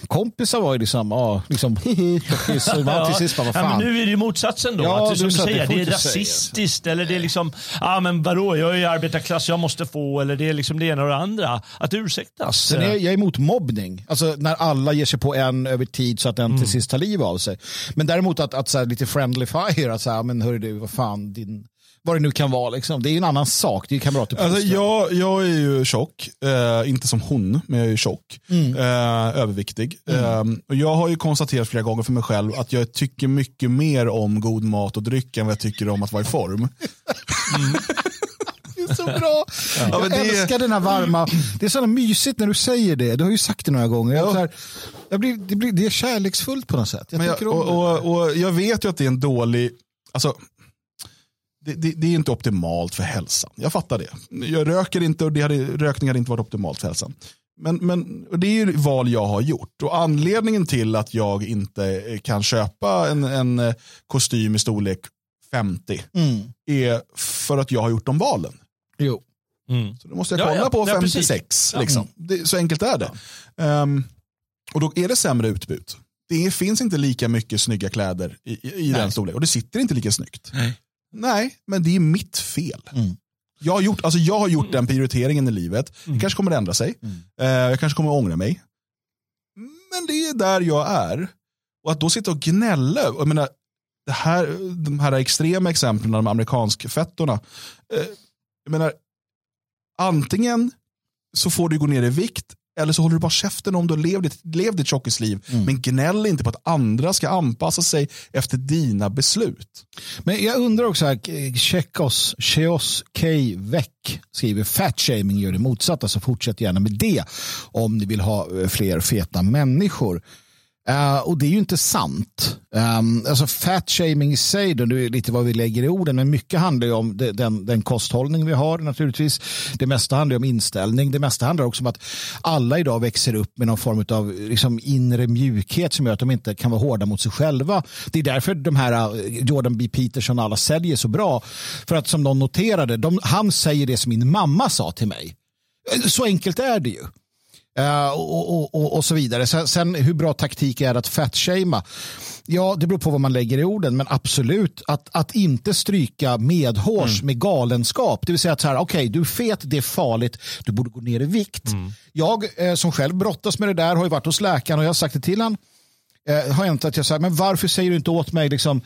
kompisar var ju liksom, ja, liksom, tjockis, man till sist bara, vad Ja, men fan. nu är det ju motsatsen då. Ja, att som du det säger, det är inte säga. rasistiskt eller det är liksom, ja men vadå, jag är i arbetarklass, jag måste få, eller det är liksom det ena och det andra. Att det ursäktas. Sen är jag, jag är emot mobbning, alltså när alla ger sig på en över tid så att den till sist tar liv av sig. Men däremot att, att så här, lite friendly fire, att så här, men hörru du, vad fan, din, vad det nu kan vara, liksom. det är ju en annan sak, det är ju kamrater Alltså, jag, jag är ju tjock, eh, inte som hon, men jag är ju tjock. Mm. Eh, överviktig. Eh, och jag har ju konstaterat flera gånger för mig själv att jag tycker mycket mer om god mat och dryck än vad jag tycker om att vara i form. Det är så bra. Ja, jag älskar den här varma, det är så mysigt när du säger det, du har ju sagt det några gånger. Ja. här, jag blir, det, blir, det är kärleksfullt på något sätt. Jag jag, och, och, och jag vet ju att det är en dålig, alltså, det, det, det är inte optimalt för hälsan. Jag fattar det. Jag röker inte och det hade, rökning hade inte varit optimalt för hälsan. Men, men och det är ju val jag har gjort. Och anledningen till att jag inte kan köpa en, en kostym i storlek 50 Mm. är för att jag har gjort de valen. Jo. Mm. Så då måste jag Ja, kolla ja. på Ja, 56. Ja. liksom. det, så enkelt är det. Ehm, och då är det sämre utbud. Det finns inte lika mycket snygga kläder i, i, i den storleken. Och det sitter inte lika snyggt. Nej, men det är mitt fel. Mm. Jag, har gjort, alltså jag har gjort den prioriteringen i livet. Det kanske kommer att ändra sig. Eh, jag kanske kommer att ångra mig. Men det är där jag är. Och att då sitta och gnälla. Jag menar, det här, de här extrema exemplen, de amerikansk-fettorna. Eh, jag menar, antingen så får du gå ner i vikt eller så håller du bara käften om du levt ditt, levt ditt tjockisliv. Men gnäll inte på att andra ska anpassa sig efter dina beslut. Men jag undrar också, här, Chekos, Cheos K. Veck skriver fat shaming gör det motsatta så fortsätt gärna med det om ni vill ha eh, fler feta människor. Uh, och det är ju inte sant. Um, alltså fat shaming i sig, då, det är lite vad vi lägger i orden, men mycket handlar ju om de, den, den kosthållning vi har naturligtvis. Det mesta handlar ju om inställning. Det mesta handlar också om att alla idag växer upp med någon form av liksom, inre mjukhet som gör att de inte kan vara hårda mot sig själva. Det är därför de här eh, Jordan B. Peterson och alla säljer så bra. För att som någon noterade, de, han säger det som min mamma sa till mig. Eh, så enkelt är det ju. Eh, och, och, och, så vidare. Sen, sen hur bra taktik är att fatshamea? Ja, det beror på vad man lägger i orden, men absolut att, att inte stryka medhårs med galenskap. Det vill säga att så här, okej, du är fet, det är farligt, du borde gå ner i vikt. Jag eh, som själv brottas med det där har ju varit hos läkaren och jag har sagt det till han. Eh, har hänt att jag säger, men varför säger du inte åt mig liksom,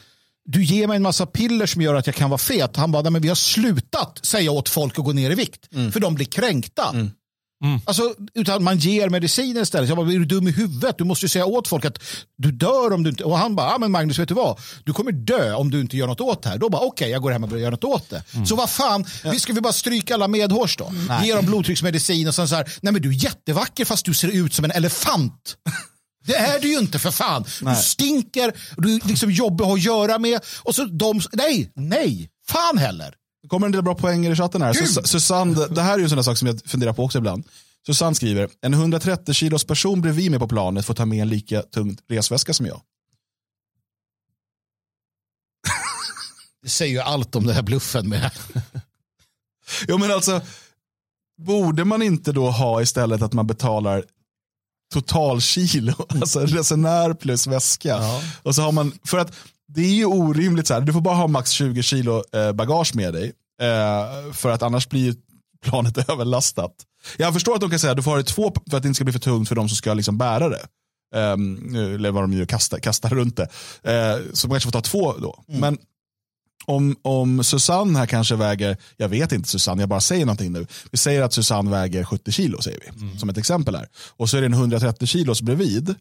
du ger mig en massa piller som gör att jag kan vara fet. Han bara, "Nej, men vi har slutat säga åt folk att gå ner i vikt. För de blir kränkta. Alltså, utan man ger mediciner istället. Jag bara, är du dum i huvudet? Du måste ju säga åt folk att du dör om du inte... Och han bara, ja men Magnus vet du vad? Du kommer dö om du inte gör något åt det här. Då bara, okej jag går hem och börjar göra något åt det. Så vad fan, vi ska vi bara stryka alla medhårs då? Ge dem blodtrycksmedicin och sen så här, nej men du är jättevacker fast du ser ut som en elefant. Det är du ju inte för fan. Du stinker, du är liksom jobbig att göra med. Och så de, nej, nej, fan heller. Det kommer en del bra poänger i chatten här. Sus- Susanne, det- här är ju en sån där sak som jag funderar på också ibland. Susanne skriver, en 130 kilos person bredvid mig på planet får ta med en lika tung resväska som jag. Det säger ju allt om den här bluffen med. Jo men alltså, borde man inte då ha istället att man betalar totalkilo, alltså resenär plus väska. Och så har man, för att det är ju orimligt så här, du får bara ha max 20 kilo eh, bagage med dig. Eh, för att annars blir planet överlastat. Jag förstår att de kan säga att du får ha det två för att det inte ska bli för tungt för de som ska liksom bära det. Um, eller vad de gör, kasta, kasta runt det. Eh, så man kanske får ta två då. Men om, om Susanne här kanske väger, jag vet inte Susanne, jag bara säger någonting nu. Vi säger att Susanne väger 70 kilo, säger vi, som ett exempel här. Och så är det en 130 kilos bredvid,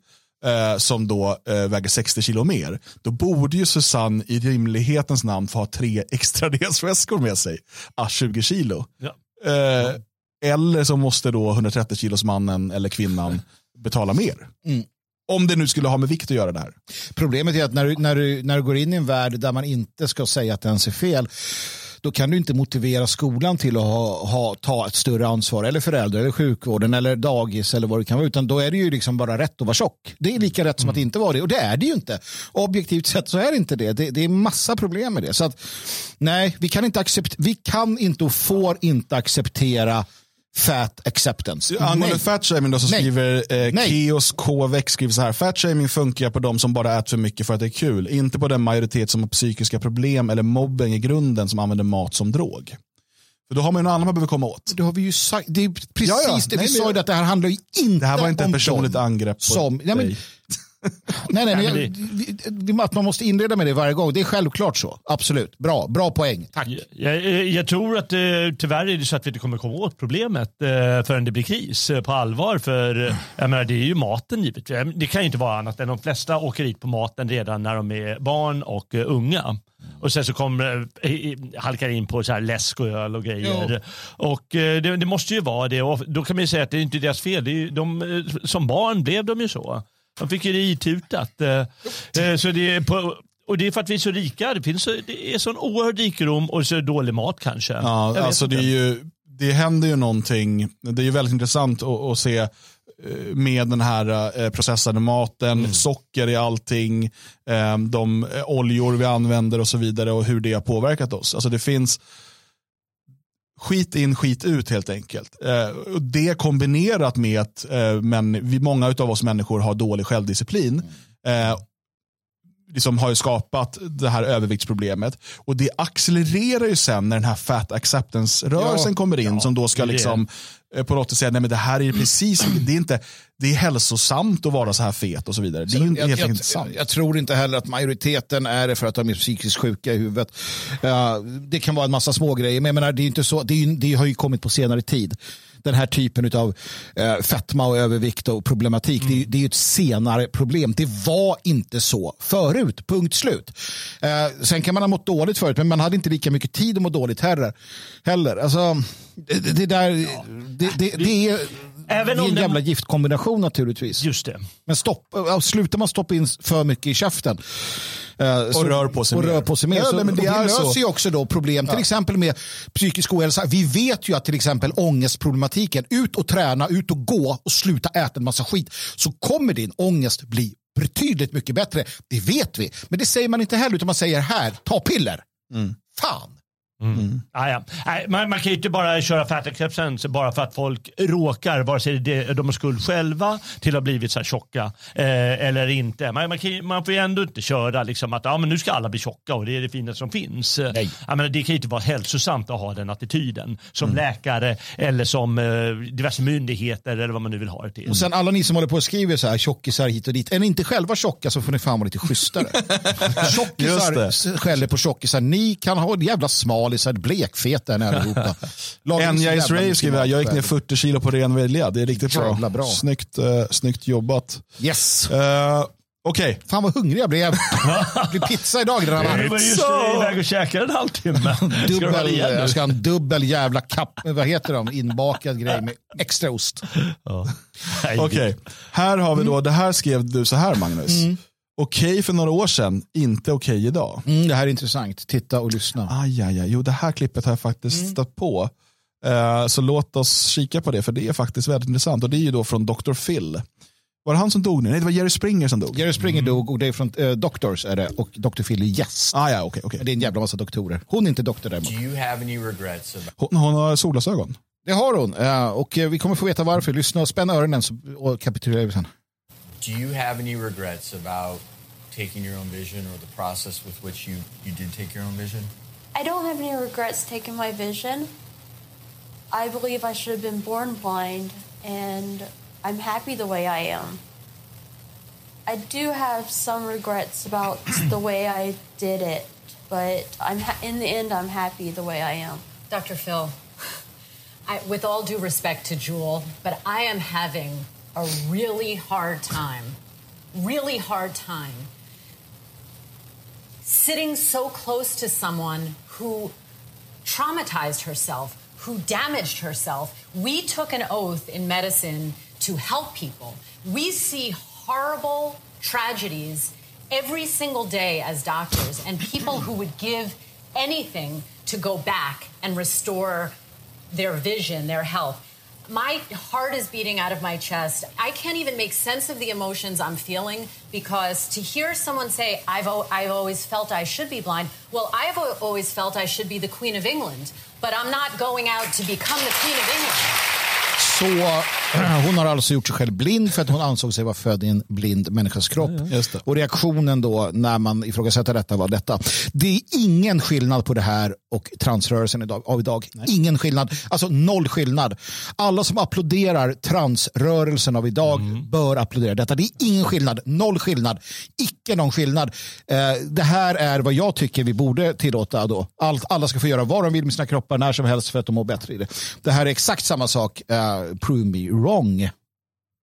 eh, som då eh, väger 60 kilo mer. Då borde ju Susanne i rimlighetens namn få ha tre extra resväskor med sig, ah, 20 kilo. Ja. Eh, eller så måste då 130 kilos mannen eller kvinnan betala mer. Om det nu skulle ha med vikt att göra det här. Problemet är att när du, när, du, när du går in i en värld där man inte ska säga att det ens är fel, då kan du inte motivera skolan till att ha, ha, ta ett större ansvar, eller föräldrar, eller sjukvården, eller dagis, eller vad det kan vara, utan då är det ju liksom bara rätt att vara tjock. Det är lika rätt som att inte vara det, och det är det ju inte. Objektivt sett så är det inte det. Det, det är massa problem med det. Så att, nej, vi kan inte, accept, vi kan inte och får inte acceptera fat acceptance. Angående Nej. fatshaming då så skriver eh. Keos KVX skriver så här. Fatshaming funkar på de som bara äter för mycket för att det är kul. Inte på den majoritet som har psykiska problem eller mobbing i grunden som använder mat som drog. För då har man ju något annat man behöver komma åt. Det har vi ju sagt. Det är precis Ja, ja. det Nej, vi sa, ju, att det här handlar ju inte Det här var inte om ett personligt angrepp på som, nej, men, dig. Nej, nej, jag, vi- vi- att man måste inleda med det varje gång. Det är självklart så. Absolut. Bra, bra poäng. Tack. Jag, jag, jag tror att eh, tyvärr är det så att vi inte kommer komma åt problemet eh, förrän det blir kris eh, på allvar. För eh, jag menar, det är ju maten givetvis. Det kan ju inte vara annat än de flesta åker hit på maten redan när de är barn och eh, unga. Och sen så kommer eh, halkar in på så här läsk och öl och grejer. Och eh, det, det måste ju vara det. Och då kan man ju säga att det är inte deras fel. Det ju, de, eh, som barn blev de ju så. De fick ju det itutat. Eh, eh, så det är på, och det är för att vi är så rika. Det, finns så, det är sån oerhörd rikedom och så dålig mat kanske. Ja, alltså det, är ju, det händer ju någonting. Det är ju väldigt intressant att, att se eh, med den här eh, processade maten, socker i allting, de oljor vi använder och så vidare och hur det har påverkat oss. Alltså det finns skit in, skit ut helt enkelt. Eh, det kombinerat med att eh, men vi, många av oss människor har dålig självdisciplin. Eh, liksom har ju skapat det här överviktsproblemet. Och det accelererar ju sen när den här fat acceptance-rörelsen Ja, kommer in som då ska det. liksom eh, på något sätt säga nej men det här är precis, det är inte, det är hälsosamt att vara så här fet och så vidare. Det är ju inte jag, helt jag, enkelt sant. jag, tror inte heller att majoriteten är det för att de är psykiskt sjuka i huvudet. Ja, det kan vara en massa små grejer, men jag menar, det, är inte så, det, är, det har ju kommit på senare tid. Den här typen av eh, fetma och övervikt och problematik, det, är, ju- det är ju ett senare problem. Det var inte så förut, punkt slut. Eh, sen kan man ha mått dåligt förut, men man hade inte lika mycket tid att må dåligt heller. heller. Alltså, det, det, det där, det, det, det är, Även det är en den- jävla giftkombination naturligtvis. Just det. Men stopp, ja, slutar man stoppa in för mycket i käften eh, Och rör på sig och mer. rör på sig mer. Ja, så, men det är löser så. ju också då problem, till exempel med psykisk ohälsa. Vi vet ju att till exempel ångestproblematiken, ut och träna, ut och gå och sluta äta en massa skit, så kommer din ångest bli betydligt mycket bättre. Det vet vi. Men det säger man inte heller, utan man säger här, ta piller. Mm. Fan. Mm. Ah, ja. Nej, man, man kan ju inte bara köra fat acceptance bara för att folk råkar, vare sig det, de har skuld själva till att ha blivit så här tjocka eh, eller inte. Man, man, kan, man får ju ändå inte köra liksom att ja, men nu ska alla bli tjocka och det är det finaste som finns. Nej. Men det kan ju inte vara hälsosamt att ha den attityden som läkare eller som eh, diverse myndigheter eller vad man nu vill ha det till. Och sen alla ni som håller på och skriver så här tjockisar hit och dit. Är ni inte själva tjocka så får ni fan vara lite schysstare. Tjockisar skäller på tjockisar. Ni kan ha jävla smalisar, blekfeta ni allihopa. Enya Israel skriver här, jag gick ner mat 40 kilo på ren vilja. Det är riktigt bra. Bra. Snyggt, eh, snyggt jobbat. Yes. Eh, Okej, Fan vad hungrig jag blev. Det blir pizza idag grabbar. var just iväg och käkade en halvtimme. Dubbel, jag ska ha en dubbel jävla kapp, vad heter de, inbakad grej med extra ost. Nej, okej. Här har vi Mm. då, det här skrev du så här Magnus. Okej för några år sedan, inte okej idag. Mm, det här är intressant. Titta och lyssna. Aj, aj, aj. Jo, det här klippet har jag faktiskt Mm. stött på. Eh, så låt oss kika på det, för det är faktiskt väldigt intressant. Och det är ju då från Dr. Phil. Var det han som dog nu? Nej, det var Jerry Springer som dog. Jerry Springer dog och det är från eh, Doctors är det och Dr. Phil är gäst. Ah, ja, okej, okej. Det är en jävla massa doktorer. Hon är inte doktor däremot. Do you have any regrets about Hon, hon har solglasögon. Det har hon eh, och eh, vi kommer få veta varför. Lyssna och spänn öronen så, och kapitulerar vi sen. Do you have any regrets about taking your own vision or the process with which you, you did take your own vision? I don't have any regrets taking my vision. I believe I should have been born blind, and I'm happy the way I am. I do have some regrets about the way I did it, but I'm ha- in the end, I'm happy the way I am. Dr. Phil, I, with all due respect to Jewel, but I am having a really hard time, really hard time sitting so close to someone who traumatized herself, who damaged herself. We took an oath in medicine to help people. We see horrible tragedies every single day as doctors, and people who would give anything to go back and restore their vision, their health. My heart is beating out of my chest. I can't even make sense of the emotions I'm feeling because to hear someone say, I've, al- I've always felt I should be blind, well, I've al- always felt I should be the Queen of England, but I'm not going out to become the Queen of England. Så hon har alltså gjort sig själv blind för att hon ansåg sig vara född i en blind människas kropp. Det. Och reaktionen då när man ifrågasätter detta var detta. Det är ingen skillnad på det här och transrörelsen idag, av idag. Ingen skillnad. Alltså noll skillnad. Alla som applåderar transrörelsen av idag bör applådera detta. Det är ingen skillnad. Noll skillnad. Icke någon skillnad. Eh, det här är vad jag tycker vi borde tillåta då. Allt, alla ska få göra vad de vill med sina kroppar när som helst för att de mår bättre i det. Det här är exakt samma sak. eh, prove me wrong.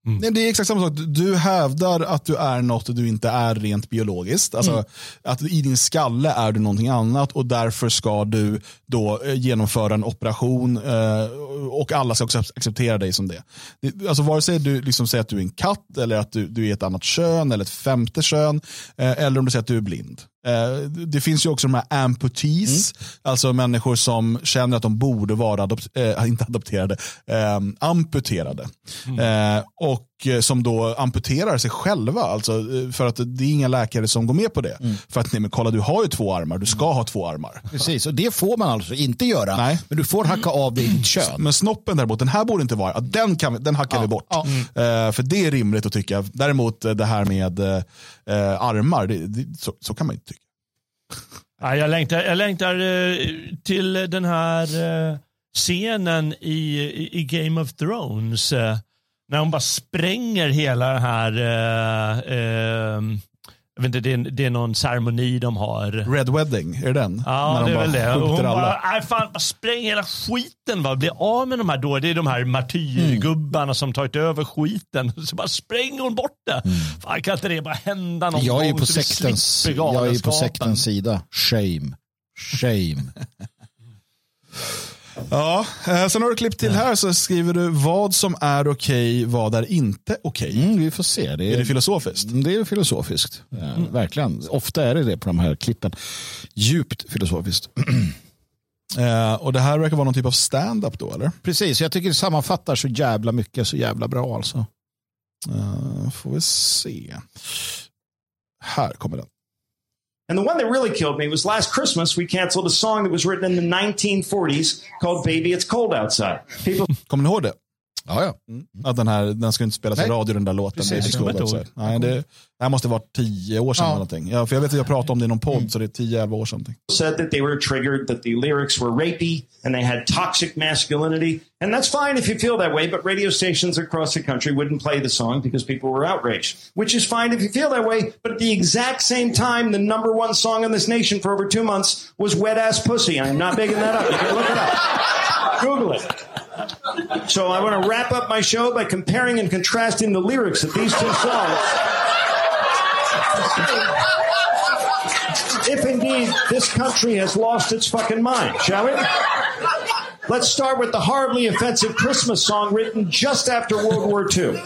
Nej, det är exakt samma sak. Du hävdar att du är något du inte är rent biologiskt. Alltså, Mm. Att i din skalle är du någonting annat och därför ska du då eh, genomföra en operation eh, och alla ska också acceptera dig som det. det alltså, vare sig du liksom säger att du är en katt eller att du, du är ett annat kön eller ett femte kön eh, eller om du säger att du är blind. Eh, Det finns ju också de här amputees, alltså människor som känner att de borde vara adopt eh, inte adopterade, eh, amputerade. Eh, och eh, som då amputerar sig själva, alltså, eh, för att det är inga läkare som går med på det. För att nej, men kolla du har ju två armar, du ska ha två armar. Precis, och det får man alltså inte göra. Nej. Men du får hacka av dig ditt kön. Men snoppen däremot, den här borde inte vara, ja, den, kan vi, den hackar vi bort. Eh, för det är rimligt att tycka. Däremot eh, det här med eh, eh, armar, det, det, så, så kan man inte tycka. Ja, jag längtar, jag längtar eh, till den här eh, scenen i, i Game of Thrones. När hon bara spränger hela det här... eh, eh, jag vet inte, det, är, det är någon ceremoni de har. Red Wedding, är det den? Ja, När de det är bara väl det. Hon alla. bara, nej fan, bara spräng hela skiten. Va? Bli av med de här då. Det är de här martyrgubbarna som tagit över skiten. Så bara spränger hon bort det. Fan, kan inte det bara hända någon Jag är gång på så vi sektens, jag är på galenskapen? sektens sida. Shame. Shame. Ja, eh, sen har du klippt till här så skriver du vad som är okej, vad är inte okej. Mm, vi får se. Det Är det filosofiskt? Det är filosofiskt. Ja, Verkligen. Ofta är det det på de här klippen. Djupt filosofiskt. Eh, och det här verkar vara någon typ av stand-up då eller? Precis, jag tycker det sammanfattar så jävla mycket, så jävla bra alltså. Eh, får vi se. Här kommer den. And the one that really killed me was last Christmas, we canceled a song that was written in the 1940s called Baby It's Cold Outside. People Kommer ni ihåg det? Ja, ja. Att den här, den ska inte spelas i Nej. radio den där låten. Precis, Baby jag. Nej, det, det här måste vara tio år sedan Ja. någonting. Ja, för jag vet att jag pratade om det i någon podd, så det är tio, elva år sedan. said that they were triggered, that the lyrics were rapey, and they had toxic masculinity. And that's fine if you feel that way, but radio stations across the country wouldn't play the song because people were outraged, which is fine if you feel that way. But at the exact same time, the number one song in this nation for over two months was Wet Ass Pussy. I am not making that up. You can look it up. Google it. So I want to wrap up my show by comparing and contrasting the lyrics of these two songs. if indeed this country has lost its fucking mind, shall we? Let's start with the horribly offensive Christmas song written just after World War II.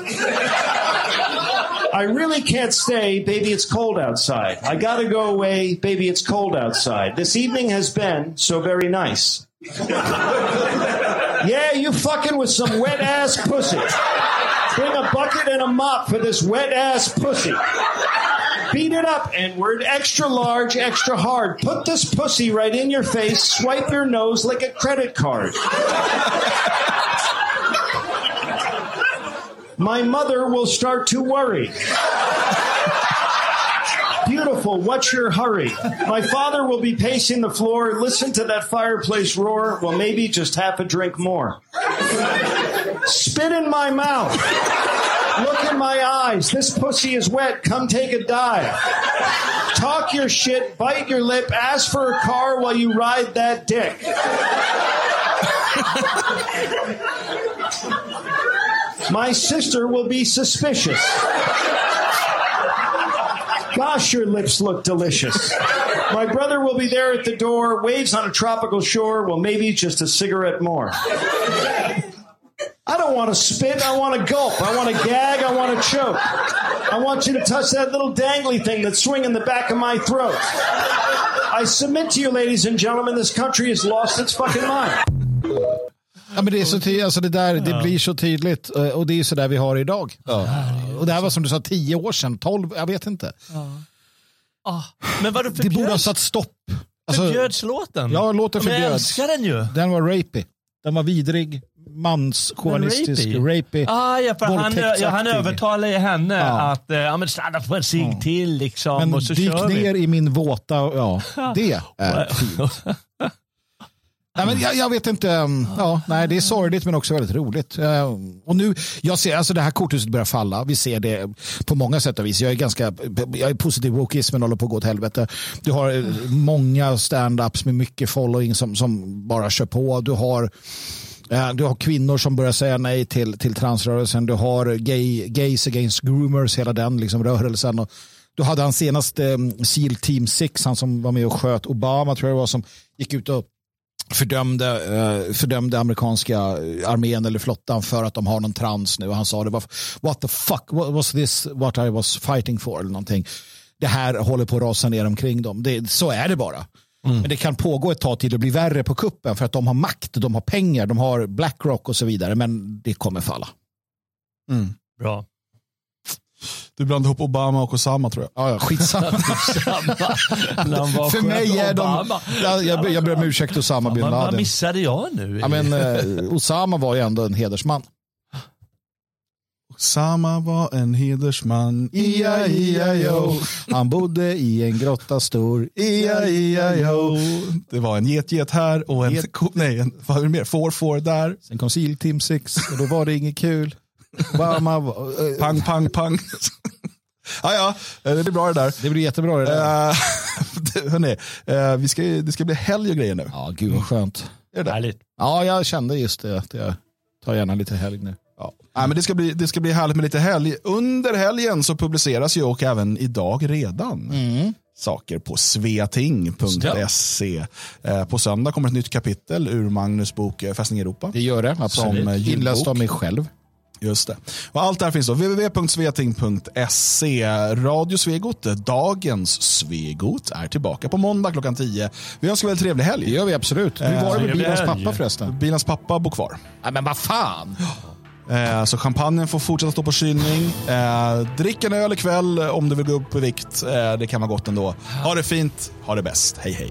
I really can't stay, baby, it's cold outside. I gotta go away, baby, it's cold outside. This evening has been so very nice. Yeah, you fucking with some wet ass pussy. Bring a bucket and a mop for this wet ass pussy. Beat it up, N word, extra large, extra hard. Put this pussy right in your face, swipe your nose like a credit card. My mother will start to worry. Beautiful, what's your hurry? My father will be pacing the floor. Listen to that fireplace roar. Well, maybe just half a drink more. Spit in my mouth. Look in my eyes. This pussy is wet. Come take a dive. Talk your shit, bite your lip, ask for a car while you ride that dick. My sister will be suspicious. Gosh, your lips look delicious. My brother will be there at the door, waves on a tropical shore. Well, maybe just a cigarette more. I don't want to spit. I want to gulp. I want to gag. I want to choke. I want you to touch that little dangly thing that's swinging the back of my throat. I submit to you, ladies and gentlemen, this country has lost its fucking mind. Ja, men det, är så tydligt, alltså det, där, det blir så tydligt eh, och det är så där vi har idag. Och det här var som du sa tio år sedan, tolv, jag vet inte. Ah, men vadå Det borde ha förbjöds? satt stopp. Alltså, Förbjöds låten? Ja, låten Men jag förbjöds. älskar den ju. Den var rapey. Den var vidrig, manschauvinistisk, rapey. Ah, ja, för han, ja, han övertalar ju henne Ja. att eh, ja, men stanna på en cigg till liksom. Men och så dyk kör vi. ner i min våta, ja, det är fint. Nej, men jag, jag vet inte, um, ja, nej, det är sorgligt men också väldigt roligt. Eh, och nu, jag ser, alltså det här korthuset börjar falla, vi ser det på många sätt och vis. Jag är ganska, jag är positiv, wokeismen håller på att gå åt helvete. Du har eh, många stand-ups med mycket following som, som bara kör på. Du har eh, du har kvinnor som börjar säga nej till, till transrörelsen. Du har gay, gays against groomers, hela den liksom, rörelsen. Och du hade han senaste SEAL Team 6, han som var med och sköt Obama tror jag det var, som gick ut och fördömde, eh, fördömde amerikanska armén eller flottan för att de har någon trans nu. Och han sa det var what the fuck what was this what I was fighting for eller någonting. Det här håller på att rasa ner omkring dem. Det, så är det bara. Men det kan pågå ett tag till det blir värre på kuppen för att de har makt, de har pengar, de har Blackrock och så vidare. Men det kommer falla. Mm. Bra. Du blandade ihop Obama och Osama tror jag. Ja, ja, skitsamma. Han var för mig är de... Jag, jag, jag ber om ursäkt Osama bin Vad, vad Laden. missade jag nu? Ja, men, eh, Osama var ju ändå en hedersman. Osama var en hedersman. Ia, ia, yo. Han bodde i en grotta stor. Ia, ia, yo. Det var en get, get här och en, Get. nej, en, vad är det mer? Får, får där. Sen kom SEAL Team 6 och då var det inget kul. Eh, Pang, pang, pang. ja, ja, eh, det blir bra det där. det blir jättebra det där. Uh, hörni, eh, vi ska, det ska bli helg och grejer nu. Ja, gud vad skönt. Är det? Härligt. Ja, jag kände just det. Att jag tar gärna lite helg nu. Ja. Nej, men det, ska bli, det ska bli härligt med lite helg. Under helgen så publiceras ju och även idag redan saker på sveating.se. Eh, på söndag kommer ett nytt kapitel ur Magnus bok eh, Fästning Europa. Det gör det, Som, absolut. eh, ljudbok. Inläst av mig själv. Just det. Och allt det här finns då www.sveting.se. Radio Svegot, dagens Svegot, är tillbaka på måndag klockan 10. Vi önskar väl en trevlig Det helg. gör vi absolut. Hur var det med bilens helg. pappa förresten? Bilans pappa bor kvar. Nej, men vad fan. Eh, så champagnen får fortsätta stå på kylning. Eh, drick en öl ikväll om du vill gå upp i vikt. Eh, det kan vara gott ändå. Ha det fint, ha det bäst. Hej hej.